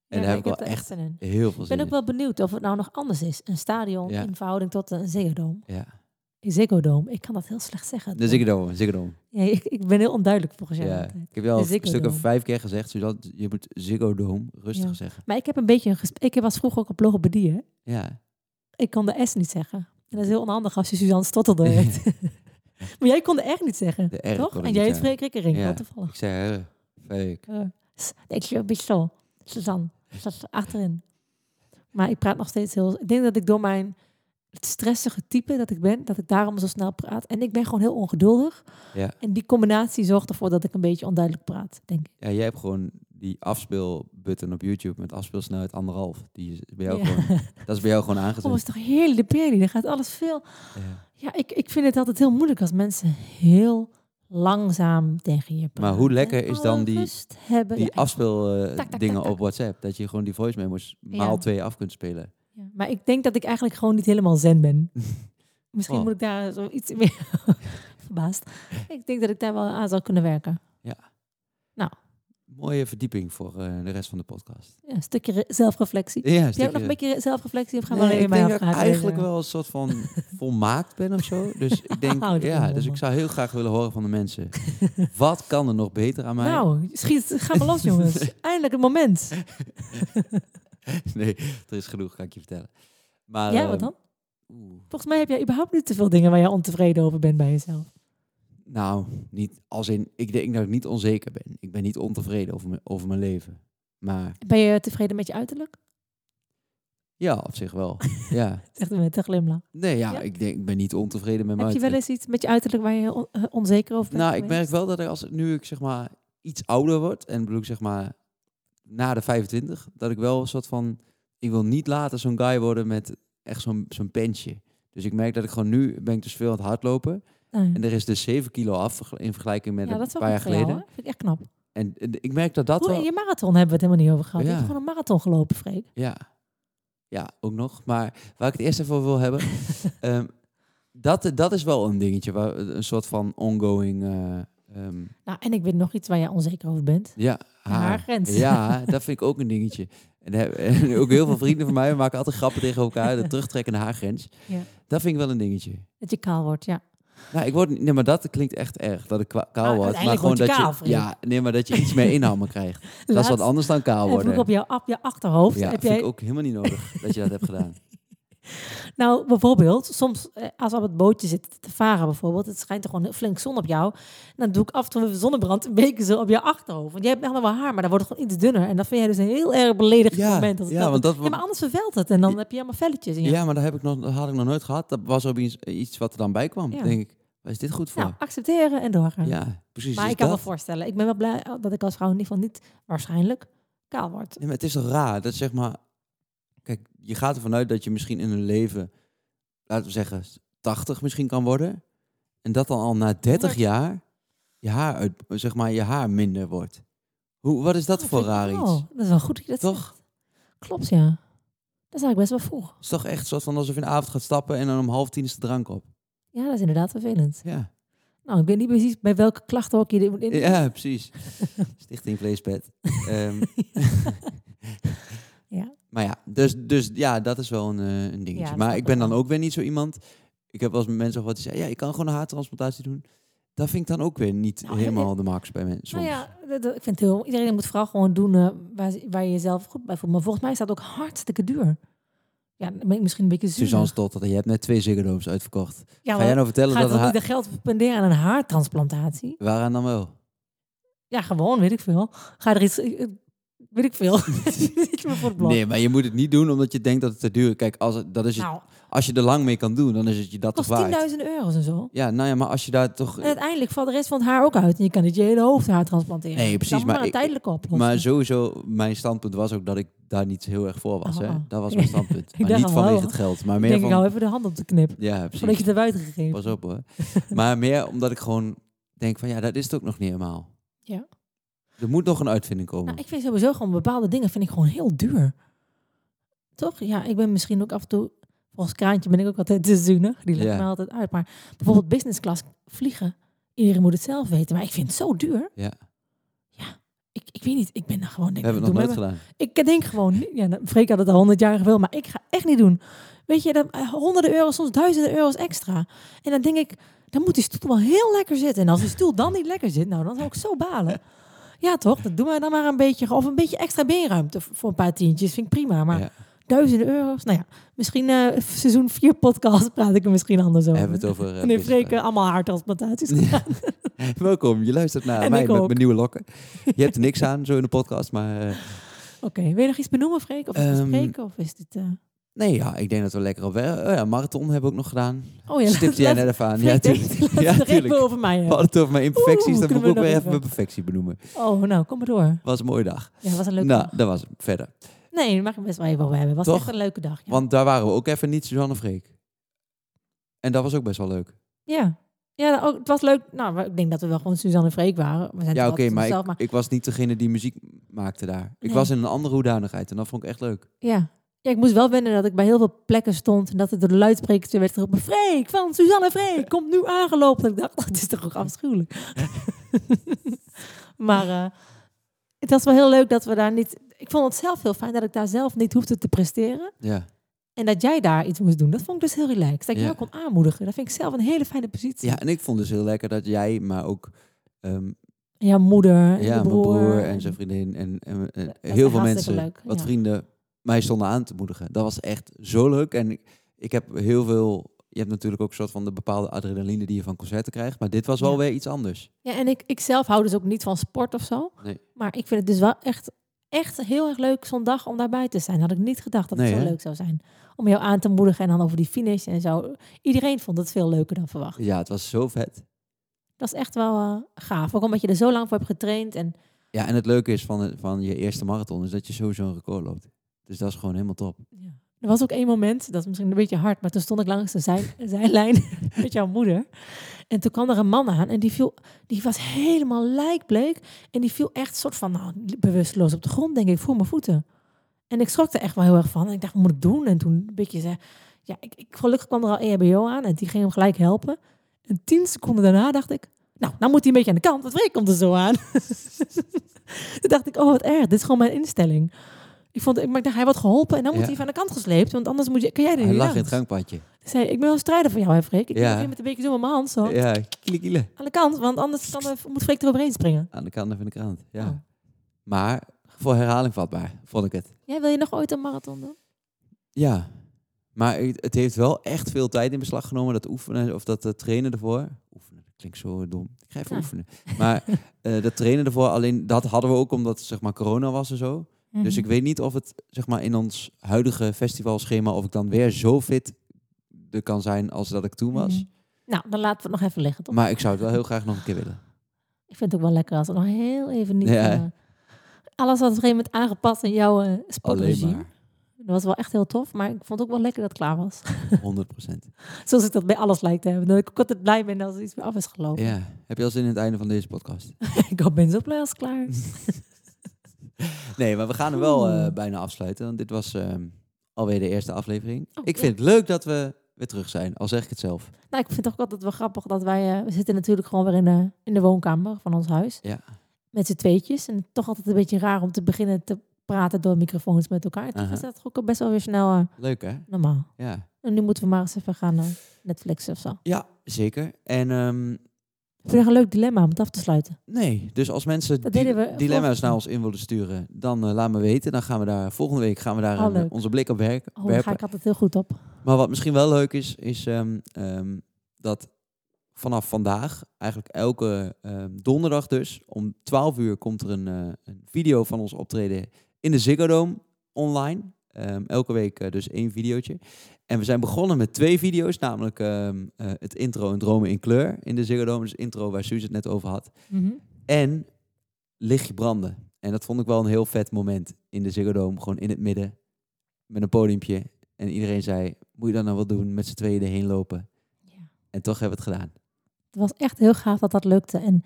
Speaker 1: En
Speaker 2: Ja,
Speaker 1: daar heb ik wel echt
Speaker 2: in.
Speaker 1: heel veel
Speaker 2: Ik
Speaker 1: zin
Speaker 2: ben ook wel benieuwd of het nou nog anders is. Een stadion
Speaker 1: Ja.
Speaker 2: in verhouding tot een Ziggo Dome.
Speaker 1: Ja,
Speaker 2: Een Ziggo Dome. Ik kan dat heel slecht zeggen.
Speaker 1: de Ziggo Dome, Ziggo Dome.
Speaker 2: Ja, ik, ik ben heel onduidelijk volgens jou
Speaker 1: Ja, ik heb wel
Speaker 2: De
Speaker 1: een
Speaker 2: Ziggo
Speaker 1: stuk of
Speaker 2: Dome.
Speaker 1: vijf keer gezegd, zodat je moet Ziggo Dome rustig
Speaker 2: Ja.
Speaker 1: zeggen.
Speaker 2: Maar ik heb een beetje een gesprek. Ik was vroeger ook op logopedie, hè?
Speaker 1: Ja,
Speaker 2: Ik kon de S niet zeggen. En dat is heel onhandig als je Suzanne Stottelde heet. maar jij kon de R niet zeggen,
Speaker 1: de R
Speaker 2: toch? En jij heet. Freek Rikkering,
Speaker 1: Ja.
Speaker 2: toevallig.
Speaker 1: Ik zei, hè, fake.
Speaker 2: Uh, ik je. Suzanne, zat achterin. Maar ik praat nog steeds heel... Ik denk dat ik door mijn het stressige type dat ik ben, dat ik daarom zo snel praat. En ik ben gewoon heel ongeduldig.
Speaker 1: Ja.
Speaker 2: En die combinatie zorgt ervoor dat ik een beetje onduidelijk praat, denk ik.
Speaker 1: Ja, jij hebt gewoon die afspeelbutton op YouTube met afspeelsnelheid anderhalf. Die is bij jou
Speaker 2: Ja.
Speaker 1: gewoon, dat is bij jou gewoon
Speaker 2: Oh,
Speaker 1: aangezet.
Speaker 2: dat is toch heerlijk, de perlie. Dan gaat alles veel...
Speaker 1: Ja.
Speaker 2: Ja, ik, ik vind het altijd heel moeilijk als mensen heel langzaam tegen je praten.
Speaker 1: hoe lekker is dan die-
Speaker 2: hebben.
Speaker 1: Die afspeel eh,
Speaker 2: Tak, tak,
Speaker 1: dingen
Speaker 2: tak, tak.
Speaker 1: op WhatsApp. Dat je gewoon die voice memos maal twee af kunt spelen.
Speaker 2: Ja, maar ik denk dat ik eigenlijk gewoon niet helemaal zen ben. Misschien
Speaker 1: Oh.
Speaker 2: moet ik daar zo iets meer verbaasd. Ik denk dat ik daar wel aan zou kunnen werken.
Speaker 1: Mooie verdieping voor eh, de rest van de podcast.
Speaker 2: Ja, een stukje re- zelfreflectie.
Speaker 1: Ja,
Speaker 2: Heb jij ook nog een beetje re- zelfreflectie of gaan we
Speaker 1: Nee,
Speaker 2: alleen
Speaker 1: ik
Speaker 2: maar
Speaker 1: denk dat ik
Speaker 2: afpraten?
Speaker 1: eigenlijk wel een soort van volmaakt ben of zo. Dus ik denk,
Speaker 2: Oh,
Speaker 1: ja, dus ik zou heel graag willen horen van de mensen. Wat kan er nog beter aan mij?
Speaker 2: Nou, schiet, ga maar los jongens. Eindelijk het moment.
Speaker 1: Nee, er is genoeg, kan ik je vertellen. Maar,
Speaker 2: ja,
Speaker 1: ehm,
Speaker 2: wat dan?
Speaker 1: oeh,
Speaker 2: Volgens mij heb jij überhaupt niet te veel dingen waar je ontevreden over bent bij jezelf.
Speaker 1: Nou, niet als in, ik denk dat ik niet onzeker ben. Ik ben niet ontevreden over, mijn- over mijn leven. Maar
Speaker 2: Ben je tevreden met je uiterlijk?
Speaker 1: ja, op zich wel. ja.
Speaker 2: Zegt hij met een glimlach.
Speaker 1: Nee, ja,
Speaker 2: Ja?
Speaker 1: Ik, denk, ik ben niet ontevreden met mijn
Speaker 2: Heb je wel eens iets met je uiterlijk waar je on- eh, onzeker over bent
Speaker 1: Nou, ik merk wel dat ik als nu ik zeg maar iets ouder word, en bedoel ik zeg maar na de 25, dat ik wel een soort van, ik wil niet later zo'n guy worden met echt zo'n zo'n pensje. Dus ik merk dat ik gewoon nu ben ik dus veel aan het hardlopen.
Speaker 2: Nee.
Speaker 1: En er is dus 7 kilo af in vergelijking met
Speaker 2: ja,
Speaker 1: een
Speaker 2: dat
Speaker 1: paar jaar
Speaker 2: jou,
Speaker 1: geleden.
Speaker 2: hoor. Vind ik echt knap.
Speaker 1: En ik merk dat dat
Speaker 2: Hoe,
Speaker 1: wel...
Speaker 2: in je marathon hebben we het helemaal niet over gehad. Je hebt gewoon een marathon gelopen, Freek.
Speaker 1: Ja. ja, ook nog. Maar waar ik het eerst even over wil hebben... ehm, dat, dat is wel een dingetje, waar, een soort van ongoing... eh, ehm,
Speaker 2: Nou, en ik weet nog iets waar jij onzeker over bent.
Speaker 1: ja,
Speaker 2: De
Speaker 1: haar.
Speaker 2: haargrens.
Speaker 1: Ja, dat vind ik ook een dingetje. En ook heel veel vrienden van mij maken altijd grappen tegen elkaar. De terugtrekkende haargrens.
Speaker 2: Ja.
Speaker 1: Dat vind ik wel een dingetje.
Speaker 2: Dat je kaal wordt, ja.
Speaker 1: Nou, ik word, nee, maar dat klinkt echt erg, dat ik kaal
Speaker 2: Maar
Speaker 1: word. Maar gewoon
Speaker 2: je
Speaker 1: dat
Speaker 2: kaal,
Speaker 1: je, ja, nee, maar dat je iets meer inhammen krijgt. Dat is wat anders dan kaal
Speaker 2: heb
Speaker 1: worden.
Speaker 2: op jouw, op je achterhoofd.
Speaker 1: Ja,
Speaker 2: heb
Speaker 1: vind
Speaker 2: jij,
Speaker 1: ik ook helemaal niet nodig dat je dat hebt gedaan.
Speaker 2: Nou, bijvoorbeeld, soms eh, als we op het bootje zitten te varen bijvoorbeeld, het schijnt er gewoon heel flink zon op jou. Dan doe ik af en toe even zonnebrand een beetje zo op je achterhoofd. Want jij hebt echt nog wel haar, maar dan wordt het gewoon iets dunner. En dat vind jij dus een heel erg beledigend
Speaker 1: Ja,
Speaker 2: moment. Ik
Speaker 1: ja,
Speaker 2: dat
Speaker 1: want dat-
Speaker 2: ja, maar anders vervelt het en dan heb je helemaal velletjes in je
Speaker 1: Ja, maar dat, heb ik nog, dat had ik nog nooit gehad. Dat was ook iets, iets wat er dan bij kwam.
Speaker 2: Ja.
Speaker 1: denk ik, is dit goed voor?
Speaker 2: Nou, accepteren en doorgaan.
Speaker 1: ja, precies.
Speaker 2: maar
Speaker 1: dus
Speaker 2: ik kan me
Speaker 1: dat-
Speaker 2: voorstellen, ik ben wel blij dat ik als vrouw in ieder geval niet waarschijnlijk kaal word.
Speaker 1: Nee, maar het is toch raar dat zeg maar... Kijk, je gaat ervan uit dat je misschien in een leven, laten we zeggen, 80 misschien kan worden. En dat dan al na 30
Speaker 2: Honderd.
Speaker 1: jaar je haar, uit, zeg maar, je haar minder wordt. Hoe, wat is dat
Speaker 2: Oh,
Speaker 1: voor raar
Speaker 2: oh,
Speaker 1: iets?
Speaker 2: dat is wel goed dat je dat
Speaker 1: Toch?
Speaker 2: zegt. Klopt, ja. Dat is eigenlijk best wel vroeg.
Speaker 1: Het is toch echt soort van alsof je in de avond gaat stappen en dan om half tien is de drank op.
Speaker 2: Ja, dat is inderdaad vervelend.
Speaker 1: Ja,
Speaker 2: Nou, ik weet niet precies bij welke klachtenhok je dit moet in.
Speaker 1: ja precies. Stichting Vleespet. Ehm,
Speaker 2: Ja.
Speaker 1: Maar ja, dus, dus ja, dat is wel een, eh, een dingetje.
Speaker 2: Ja,
Speaker 1: maar ik ben
Speaker 2: ik
Speaker 1: dan ook weer niet zo iemand. Ik heb wel eens mensen wat die zeggen, ja, je kan gewoon een haartransplantatie doen. Dat vind ik dan ook weer niet
Speaker 2: Nou,
Speaker 1: helemaal de max bij mensen.
Speaker 2: Nou ja, dat- dat- ik vind het heel, iedereen moet vooral gewoon doen eh, waar, waar je jezelf goed bij voelt. Maar volgens mij dat ook hartstikke duur. Ja, dan ben ik misschien een beetje zuur.
Speaker 1: Suzanne Stotter, je hebt net twee Ziggo uitverkocht.
Speaker 2: ja,
Speaker 1: Ga jij nou vertellen dat een
Speaker 2: niet
Speaker 1: haar...
Speaker 2: de geld spenderen aan een haartransplantatie?
Speaker 1: Waaraan dan wel?
Speaker 2: Ja, gewoon, weet ik veel. Ga er iets... Weet ik veel. Het?
Speaker 1: Nee, maar je moet het niet doen omdat je denkt dat het te duur is. Kijk, als, het, dat is
Speaker 2: nou,
Speaker 1: als je er lang mee kan doen, dan is het je dat toch
Speaker 2: kost
Speaker 1: waard.
Speaker 2: 10.000 euro's en zo.
Speaker 1: Ja, nou ja, maar als je daar toch...
Speaker 2: En uiteindelijk valt de rest van het haar ook uit. En je kan niet je hele hoofdhaar transplanteren.
Speaker 1: Nee,
Speaker 2: Het
Speaker 1: precies, maar
Speaker 2: een tijdelijke oplossing.
Speaker 1: Maar sowieso, mijn standpunt was ook dat ik daar niet heel erg voor was. Hè?
Speaker 2: Oh.
Speaker 1: Dat was mijn standpunt.
Speaker 2: Ik
Speaker 1: maar niet
Speaker 2: al,
Speaker 1: vanwege
Speaker 2: oh.
Speaker 1: het geld, maar
Speaker 2: Ik
Speaker 1: meer
Speaker 2: denk
Speaker 1: van...
Speaker 2: ik nou even de hand op de knip.
Speaker 1: Ja, precies.
Speaker 2: Voordat je het hebt uitgegeven.
Speaker 1: Pas op hoor. maar meer omdat ik gewoon denk van ja, dat is het ook nog niet helemaal.
Speaker 2: Ja.
Speaker 1: Er moet nog een uitvinding komen.
Speaker 2: Nou, ik vind sowieso gewoon bepaalde dingen vind ik gewoon heel duur. Toch? Ja, ik ben misschien ook af en toe... Volgens Kraantje ben ik ook altijd te zuinig. Die legt
Speaker 1: Ja.
Speaker 2: me altijd uit. Maar bijvoorbeeld business class vliegen. Iedereen moet het zelf weten. Maar ik vind het zo duur.
Speaker 1: Ja.
Speaker 2: Ja. Ik, ik weet niet. Ik ben daar gewoon...
Speaker 1: We
Speaker 2: Denk,
Speaker 1: hebben het nog nooit gedaan.
Speaker 2: Ik denk gewoon... Ja, nou, Freek had het al honderd jaar gewil. Maar ik ga echt niet doen. Weet je, dat, eh, honderden euro's, soms duizenden euro's extra. En dan denk ik... Dan moet die stoel wel heel lekker zitten. En als die stoel dan niet lekker zit... Nou, dan zou ik zo balen. Ja, toch? Dat doen we dan maar een beetje. Of een beetje extra beenruimte voor een paar tientjes. Vind ik prima. Maar
Speaker 1: Ja.
Speaker 2: duizenden euro's. Nou ja, misschien eh, seizoen 4 podcast praat ik er misschien anders over.
Speaker 1: Hebben we het over... eh,
Speaker 2: allemaal haartransplantaties gedaan.
Speaker 1: Welkom, je luistert naar
Speaker 2: En
Speaker 1: mij met mijn nieuwe lokken. Je hebt er niks aan, zo in de podcast, maar...
Speaker 2: Oké, wil je nog iets benoemen, Freek? Of bespreken? Of is dit...
Speaker 1: nee, ja, ik denk dat we lekker op. Oh ja, marathon hebben we ook nog gedaan.
Speaker 2: Oh ja,
Speaker 1: Stipte jij net even aan. Ja, tuurlijk.
Speaker 2: laat
Speaker 1: Ja,
Speaker 2: het er even
Speaker 1: tuurlijk.
Speaker 2: over mij
Speaker 1: We hadden het over mijn imperfecties,
Speaker 2: Oeh,
Speaker 1: dan moet ik ook weer even mijn perfectie benoemen.
Speaker 2: Oh, nou, kom maar door.
Speaker 1: Was een mooie dag.
Speaker 2: Ja, was een leuke
Speaker 1: Nou,
Speaker 2: dag.
Speaker 1: dat was het. Verder.
Speaker 2: Nee, daar mag ik best wel even over hebben. Was
Speaker 1: Toch?
Speaker 2: echt een leuke dag. Ja.
Speaker 1: Want daar waren we ook even niet Suzanne Freek. En dat was ook best wel leuk.
Speaker 2: ja. Ja, nou, ook, het was leuk. Nou, ik denk dat we wel gewoon Suzanne Freek waren. We zijn
Speaker 1: Ja, oké, maar,
Speaker 2: onszelf,
Speaker 1: ik, ik was niet degene die muziek maakte daar. Ik was in een andere hoedanigheid en dat vond ik echt leuk.
Speaker 2: Ja. Ja, ik moest wel wennen dat ik bij heel veel plekken stond en dat het door de luidsprekers werd geroepen: Freek van Suzanne Freek komt nu aangelopen. En ik dacht, dat is toch ook afschuwelijk. maar eh, het was wel heel leuk dat we daar niet. Ik vond het zelf heel fijn dat ik daar zelf niet hoefde te presteren.
Speaker 1: Ja,
Speaker 2: En dat jij daar iets moest doen. Dat vond ik dus heel relaxed. Dat ik
Speaker 1: Ja.
Speaker 2: jou kon aanmoedigen. Dat vind ik zelf een hele fijne positie.
Speaker 1: ja en ik vond dus heel lekker dat jij, maar ook ehm,
Speaker 2: En jouw moeder, en
Speaker 1: ja, mijn
Speaker 2: broer.
Speaker 1: en zijn vriendin en, en,
Speaker 2: Dat
Speaker 1: heel veel mensen,
Speaker 2: leuk,
Speaker 1: wat
Speaker 2: ja.
Speaker 1: vrienden, mij stonden aan te moedigen. Dat was echt zo leuk. En ik, ik heb heel veel... Je hebt natuurlijk ook een soort van de bepaalde adrenaline die je van concerten krijgt. Maar dit was wel
Speaker 2: Ja.
Speaker 1: weer iets anders.
Speaker 2: Ja, en ik, ik zelf hou dus ook niet van sport of zo.
Speaker 1: Nee.
Speaker 2: Maar ik vind het dus wel echt, echt heel erg leuk zo'n dag om daarbij te zijn. Had ik niet gedacht dat
Speaker 1: Nee,
Speaker 2: het zo
Speaker 1: hè?
Speaker 2: leuk zou zijn. Om jou aan te moedigen en dan over die finish en zo. Iedereen vond het veel leuker dan verwacht.
Speaker 1: Ja, het was zo vet.
Speaker 2: Dat is echt wel eh, gaaf. Ook omdat je er zo lang voor hebt getraind. En
Speaker 1: Ja, en het leuke is van, van je eerste marathon is dat je sowieso een record loopt. Dus dat is gewoon helemaal top.
Speaker 2: ja. er was ook één moment, dat is misschien een beetje hard, maar toen stond ik langs de zij, zijlijn met jouw moeder. En toen kwam er een man aan en die, viel, die was helemaal lijkbleek. En die viel echt soort van nou, bewusteloos op de grond, denk ik, voor mijn voeten. En ik schrok er echt wel heel erg van. En ik dacht, wat moet ik doen? En toen een beetje zei, ja, ik, ik, gelukkig kwam er al EHBO aan en die ging hem gelijk helpen. En tien seconden daarna dacht ik, nou, nou moet hij een beetje aan de kant, want Freek komt er zo aan. toen dacht ik, oh wat erg, dit is gewoon mijn instelling. Ik vond, ik, maar hij wordt geholpen en dan moet
Speaker 1: Ja.
Speaker 2: hij even aan de kant gesleept, want anders moet je, kan jij er
Speaker 1: Hij lag in het gangpadje.
Speaker 2: Zei, ik ben wel strijder voor jou, hè, Freek. Ik
Speaker 1: Ja.
Speaker 2: met een beetje zo met mijn hand zo
Speaker 1: Ja, kiele kiele.
Speaker 2: aan de kant, want anders kan er, moet Freek er overheen springen.
Speaker 1: Aan de kant van de krant. Ja.
Speaker 2: Oh.
Speaker 1: Maar voor herhaling vatbaar, vond ik het.
Speaker 2: Jij wil je nog ooit een marathon doen?
Speaker 1: Ja. Maar het heeft wel echt veel tijd in beslag genomen, dat oefenen of dat eh, trainen ervoor. Oefenen, dat klinkt zo dom. Ik ga even
Speaker 2: Ja.
Speaker 1: oefenen. Maar eh, dat trainen ervoor, alleen dat hadden we ook omdat zeg maar corona was en zo. Dus
Speaker 2: Mhm.
Speaker 1: ik weet niet of het zeg maar in ons huidige festivalschema, of ik dan weer zo fit er kan zijn als dat ik toen was.
Speaker 2: Mhm. Nou, dan laten we het nog even liggen, toch?
Speaker 1: Maar ik zou het wel heel graag nog een keer willen.
Speaker 2: Ik vind het ook wel lekker als het nog heel even niet...
Speaker 1: Ja.
Speaker 2: eh, alles was op een gegeven moment aangepast in jouw
Speaker 1: Alleen
Speaker 2: sportregime. Dat was wel echt heel tof, maar ik vond het ook wel lekker dat het klaar was.
Speaker 1: 100 procent.
Speaker 2: Zoals ik dat bij alles lijkt te hebben. Dat ik ook altijd blij ben als er iets weer af is gelopen.
Speaker 1: Ja. Heb je al zin in het einde van deze podcast?
Speaker 2: ik ben zo blij als het klaar is.
Speaker 1: Nee, maar we gaan er wel eh, bijna afsluiten. Want dit was ehm, alweer de eerste aflevering.
Speaker 2: Oh,
Speaker 1: ik
Speaker 2: ja.
Speaker 1: vind het leuk dat we weer terug zijn, al zeg ik het zelf.
Speaker 2: Nou, ik vind het ook altijd wel grappig dat wij... eh, we zitten natuurlijk gewoon weer in de, in de woonkamer van ons huis.
Speaker 1: Ja.
Speaker 2: Met z'n tweetjes. En toch altijd een beetje raar om te beginnen te praten door microfoons met elkaar. Toch
Speaker 1: Aha.
Speaker 2: is dat ook best wel weer snel eh,
Speaker 1: Leuk hè?
Speaker 2: normaal.
Speaker 1: Ja.
Speaker 2: En nu moeten we maar eens even gaan Netflixen of zo.
Speaker 1: Ja, zeker. En ehm,
Speaker 2: vind het een leuk dilemma om het af te sluiten.
Speaker 1: nee, dus als mensen
Speaker 2: Dat
Speaker 1: di-
Speaker 2: deden we
Speaker 1: dilemma's naar ons in willen sturen, dan eh, laat me weten. Dan gaan we daar volgende week gaan we daar
Speaker 2: Oh,
Speaker 1: een- onze blik op werken.
Speaker 2: Oh, daar ga ik altijd heel goed op.
Speaker 1: Maar wat misschien wel leuk is, is ehm, ehm, dat vanaf vandaag, eigenlijk elke ehm, donderdag dus, om 12 uur komt er een, eh, een video van ons optreden in de Ziggo Dome online. Ehm, elke week eh, dus één videootje. En we zijn begonnen met twee video's, namelijk ehm, eh, het intro en dromen in kleur in de Ziggo Dome. Dus intro waar Suus het net over had.
Speaker 2: Mhm.
Speaker 1: En lichtje branden. En dat vond ik wel een heel vet moment in de Ziggo Dome. Gewoon in het midden, met een podiumpje. En iedereen zei, moet je dan nou wat doen? Met z'n tweeën erheen lopen.
Speaker 2: Ja.
Speaker 1: En toch hebben we het gedaan.
Speaker 2: Het was echt heel gaaf dat dat lukte. En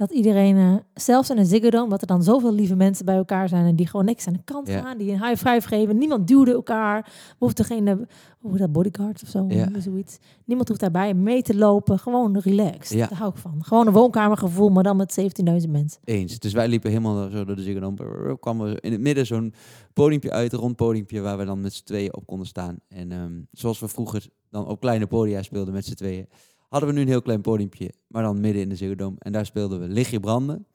Speaker 2: dat iedereen, eh, zelfs in een Ziggo Dome, dat er dan zoveel lieve mensen bij elkaar zijn en die gewoon niks aan de kant
Speaker 1: Ja.
Speaker 2: gaan, die een high five geven. Niemand duwde elkaar. We hoefden geen, eh, hoe dat, bodyguard of zo,
Speaker 1: Ja.
Speaker 2: zoiets. Niemand hoeft daarbij mee te lopen. Gewoon relaxed.
Speaker 1: Ja.
Speaker 2: Daar hou ik van. Gewoon een woonkamergevoel, maar dan met 17.000 mensen.
Speaker 1: Eens. Dus wij liepen helemaal zo door de Ziggo Dome. Brrr, kwam er in het midden zo'n podiumpje uit, een rond podiumpje, waar we dan met z'n tweeën op konden staan. En ehm, zoals we vroeger dan op kleine podia speelden met z'n tweeën, hadden we nu een heel klein podiumpje, maar dan midden in de Ziggo Dome. En daar speelden we Lichtje Branden.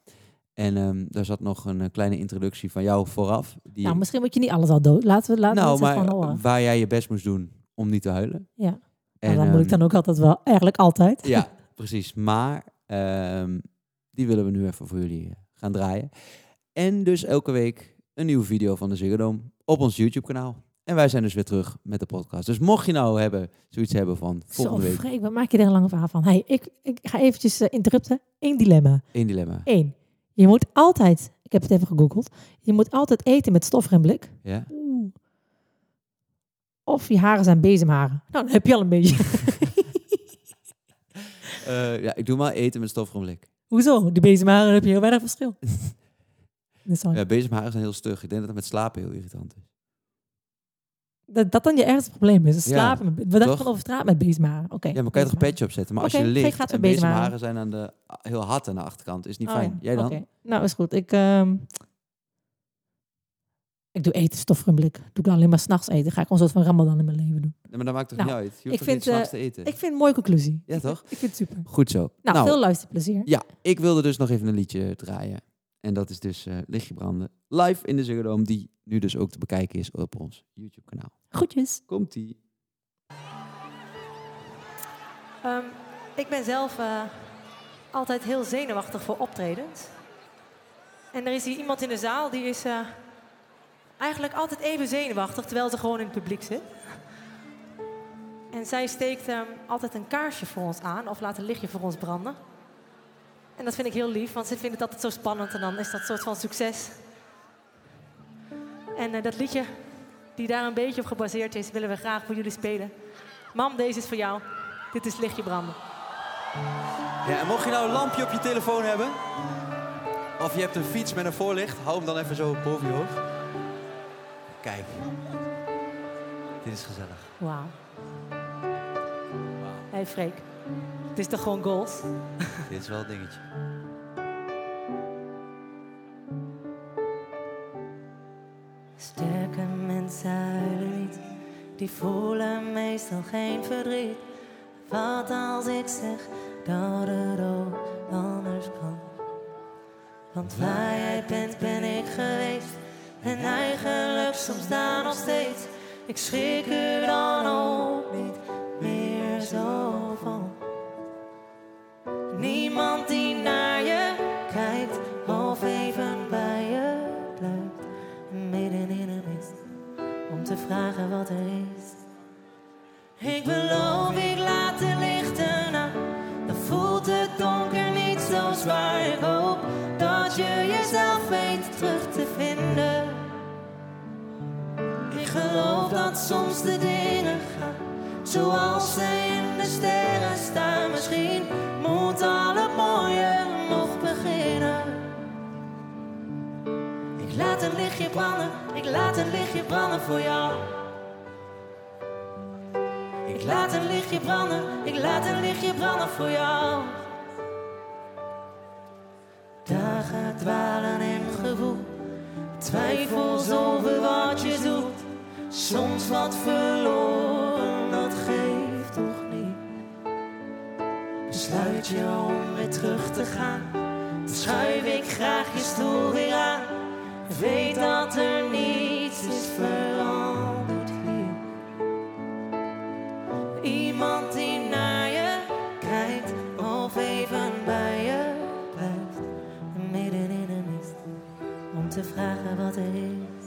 Speaker 1: En ehm, daar zat nog een eh, kleine introductie van jou vooraf. Die
Speaker 2: Nou, misschien moet je niet alles al dood. Laten we laten
Speaker 1: nou,
Speaker 2: gewoon
Speaker 1: maar
Speaker 2: horen.
Speaker 1: waar jij je best moest doen om niet te huilen.
Speaker 2: Ja.
Speaker 1: En,
Speaker 2: Nou, dat moet ik
Speaker 1: ehm,
Speaker 2: dan ook altijd wel. Eigenlijk altijd.
Speaker 1: Ja, precies. Maar ehm, die willen we nu even voor jullie eh, gaan draaien. En dus elke week een nieuwe video van de Ziggo Dome op ons YouTube-kanaal. En wij zijn dus weer terug met de podcast. Dus mocht je nou hebben, zoiets hebben van
Speaker 2: Zo,
Speaker 1: volgende week
Speaker 2: Freek, wat maak je er een lange verhaal van? Hey, ik, ik ga eventjes eh, interrupten. Eén dilemma.
Speaker 1: één dilemma.
Speaker 2: Eén. Je moet altijd, ik heb het even gegoogeld, je moet altijd eten met stofremblik.
Speaker 1: Ja?
Speaker 2: Oeh. Of je haren zijn bezemharen. Nou, dan heb je al een beetje.
Speaker 1: Eh, ja, ik doe maar eten met stofremblik.
Speaker 2: Hoezo? Die bezemharen heb je heel weinig verschil.
Speaker 1: Ja, bezemharen zijn heel stug. Ik denk dat het met slapen heel irritant is.
Speaker 2: Dat, dat dan je ergste probleem is.
Speaker 1: Ja,
Speaker 2: Slapen. met- We dachten
Speaker 1: toch?
Speaker 2: van over straat met bezemharen. Oké.
Speaker 1: Ja, maar kan je toch een petje opzetten? Maar als je ligt
Speaker 2: gaat
Speaker 1: en
Speaker 2: bezemharen.
Speaker 1: zijn aan de, heel hard aan de achterkant, is niet
Speaker 2: Oh,
Speaker 1: fijn.
Speaker 2: ja.
Speaker 1: Jij dan?
Speaker 2: Oké. Nou, is goed. Ik, ehm, ik doe eten stofremblik. Doe ik dan alleen maar s'nachts eten. Ga ik gewoon een soort van ramadan in mijn leven doen.
Speaker 1: Nee, maar dat maakt toch
Speaker 2: Nou,
Speaker 1: niet uit? Je hoeft
Speaker 2: ik vind,
Speaker 1: niet s'nachts
Speaker 2: eh,
Speaker 1: te eten?
Speaker 2: Ik vind het een mooie conclusie.
Speaker 1: Ja, toch?
Speaker 2: Ik vind het super.
Speaker 1: Goed zo.
Speaker 2: Nou, veel luisterplezier.
Speaker 1: Ja, ik wilde dus nog even een liedje draaien. En dat is dus eh Lichtje Branden. Live in de Ziggo die nu dus ook te bekijken is op ons YouTube-kanaal.
Speaker 2: Groetjes.
Speaker 1: Komt-ie.
Speaker 2: Ehm, ik ben zelf eh, altijd heel zenuwachtig voor optredens. En er is hier iemand in de zaal die is eh, eigenlijk altijd even zenuwachtig terwijl ze gewoon in het publiek zit. En zij steekt ehm, altijd een kaarsje voor ons aan of laat een lichtje voor ons branden. En dat vind ik heel lief, want ze vinden het altijd zo spannend en dan is dat een soort van succes. En eh, dat liedje, die daar een beetje op gebaseerd is, willen we graag voor jullie spelen. Mam, deze is voor jou. Dit is Lichtje Branden.
Speaker 1: Ja, en mocht je nou een lampje op je telefoon hebben, of je hebt een fiets met een voorlicht, hou hem dan even zo boven je hoofd. Kijk, dit is gezellig.
Speaker 2: Wauw. Hé hey Freek, het is toch gewoon goals?
Speaker 1: Dit is wel een dingetje.
Speaker 2: Sterke mensen niet, die voelen meestal geen verdriet. Wat als ik zeg dat het ook anders kan? Want waar jij bent, ben ik geweest. En eigenlijk soms daar nog steeds. Ik schrik er dan ook niet meer zo vragen wat er is. Ik beloof, ik laat de lichten aan. Dan voelt het donker niet zo zwaar. Ik hoop dat je jezelf weet terug te vinden. Ik geloof dat soms de dingen gaan zoals ze in de sterren staan. Misschien moet al het een lichtje branden, ik laat een lichtje branden voor jou. Ik laat een lichtje branden, ik laat een lichtje branden voor jou. Dagen dwalen in gevoel, twijfels over wat je doet. Soms wat verloren, dat geeft toch niet. Besluit je om weer terug te gaan, schuif ik graag je stoel weer aan. Weet dat er niets is veranderd hier. Iemand die naar je kijkt of even bij je blijft. Midden in de mist, om te vragen wat er is.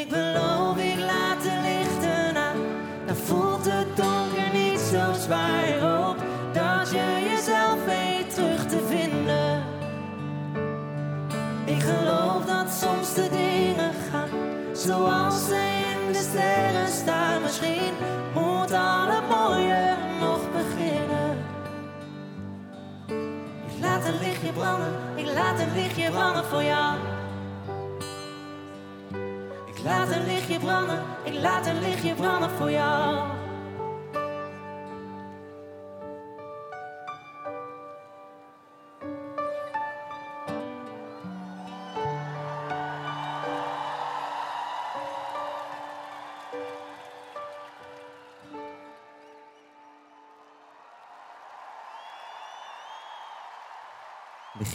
Speaker 2: Ik beloof, ik laat de lichten aan. Dan voelt het donker niet zo zwaar. Geloof dat soms de dingen gaan zoals ze in de sterren staan. Misschien moet al mooie nog beginnen. Ik laat een lichtje branden, ik laat een lichtje branden voor jou. Ik laat een lichtje branden, ik laat een lichtje branden voor jou.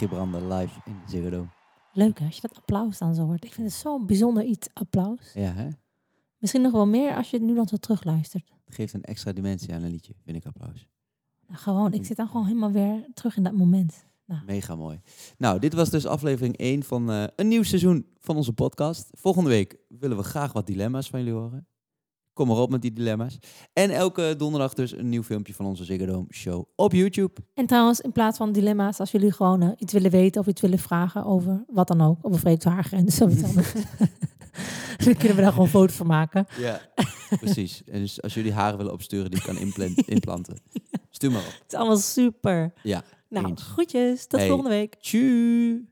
Speaker 1: Branden live in de Ziggo Dome.
Speaker 3: Leuk hè, als je dat applaus dan zo hoort. Ik vind het zo'n bijzonder iets, applaus.
Speaker 1: Ja, hè?
Speaker 3: Misschien nog wel meer als je het nu dan zo terugluistert.
Speaker 1: Het geeft een extra dimensie aan een liedje, vind ik applaus.
Speaker 3: Nou, gewoon, ik zit dan gewoon helemaal weer terug in dat moment.
Speaker 1: Mega mooi. Nou, dit was dus aflevering 1 van eh, een nieuw seizoen van onze podcast. Volgende week willen we graag wat dilemma's van jullie horen. Kom maar op met die dilemma's. En elke donderdag dus een nieuw filmpje van onze Ziggo Dome show op YouTube.
Speaker 3: En trouwens, in plaats van dilemma's, als jullie gewoon eh, iets willen weten of iets willen vragen over wat dan ook, over Freek's haargrens of iets anders, dan kunnen we daar gewoon een foto van maken.
Speaker 1: Ja, precies. En dus als jullie haren willen opsturen die ik kan implanten, stuur maar op.
Speaker 3: Het is allemaal super.
Speaker 1: Ja,
Speaker 3: Nou,
Speaker 1: eens.
Speaker 3: groetjes. Tot
Speaker 1: Hey.
Speaker 3: volgende week.
Speaker 1: Tjuu.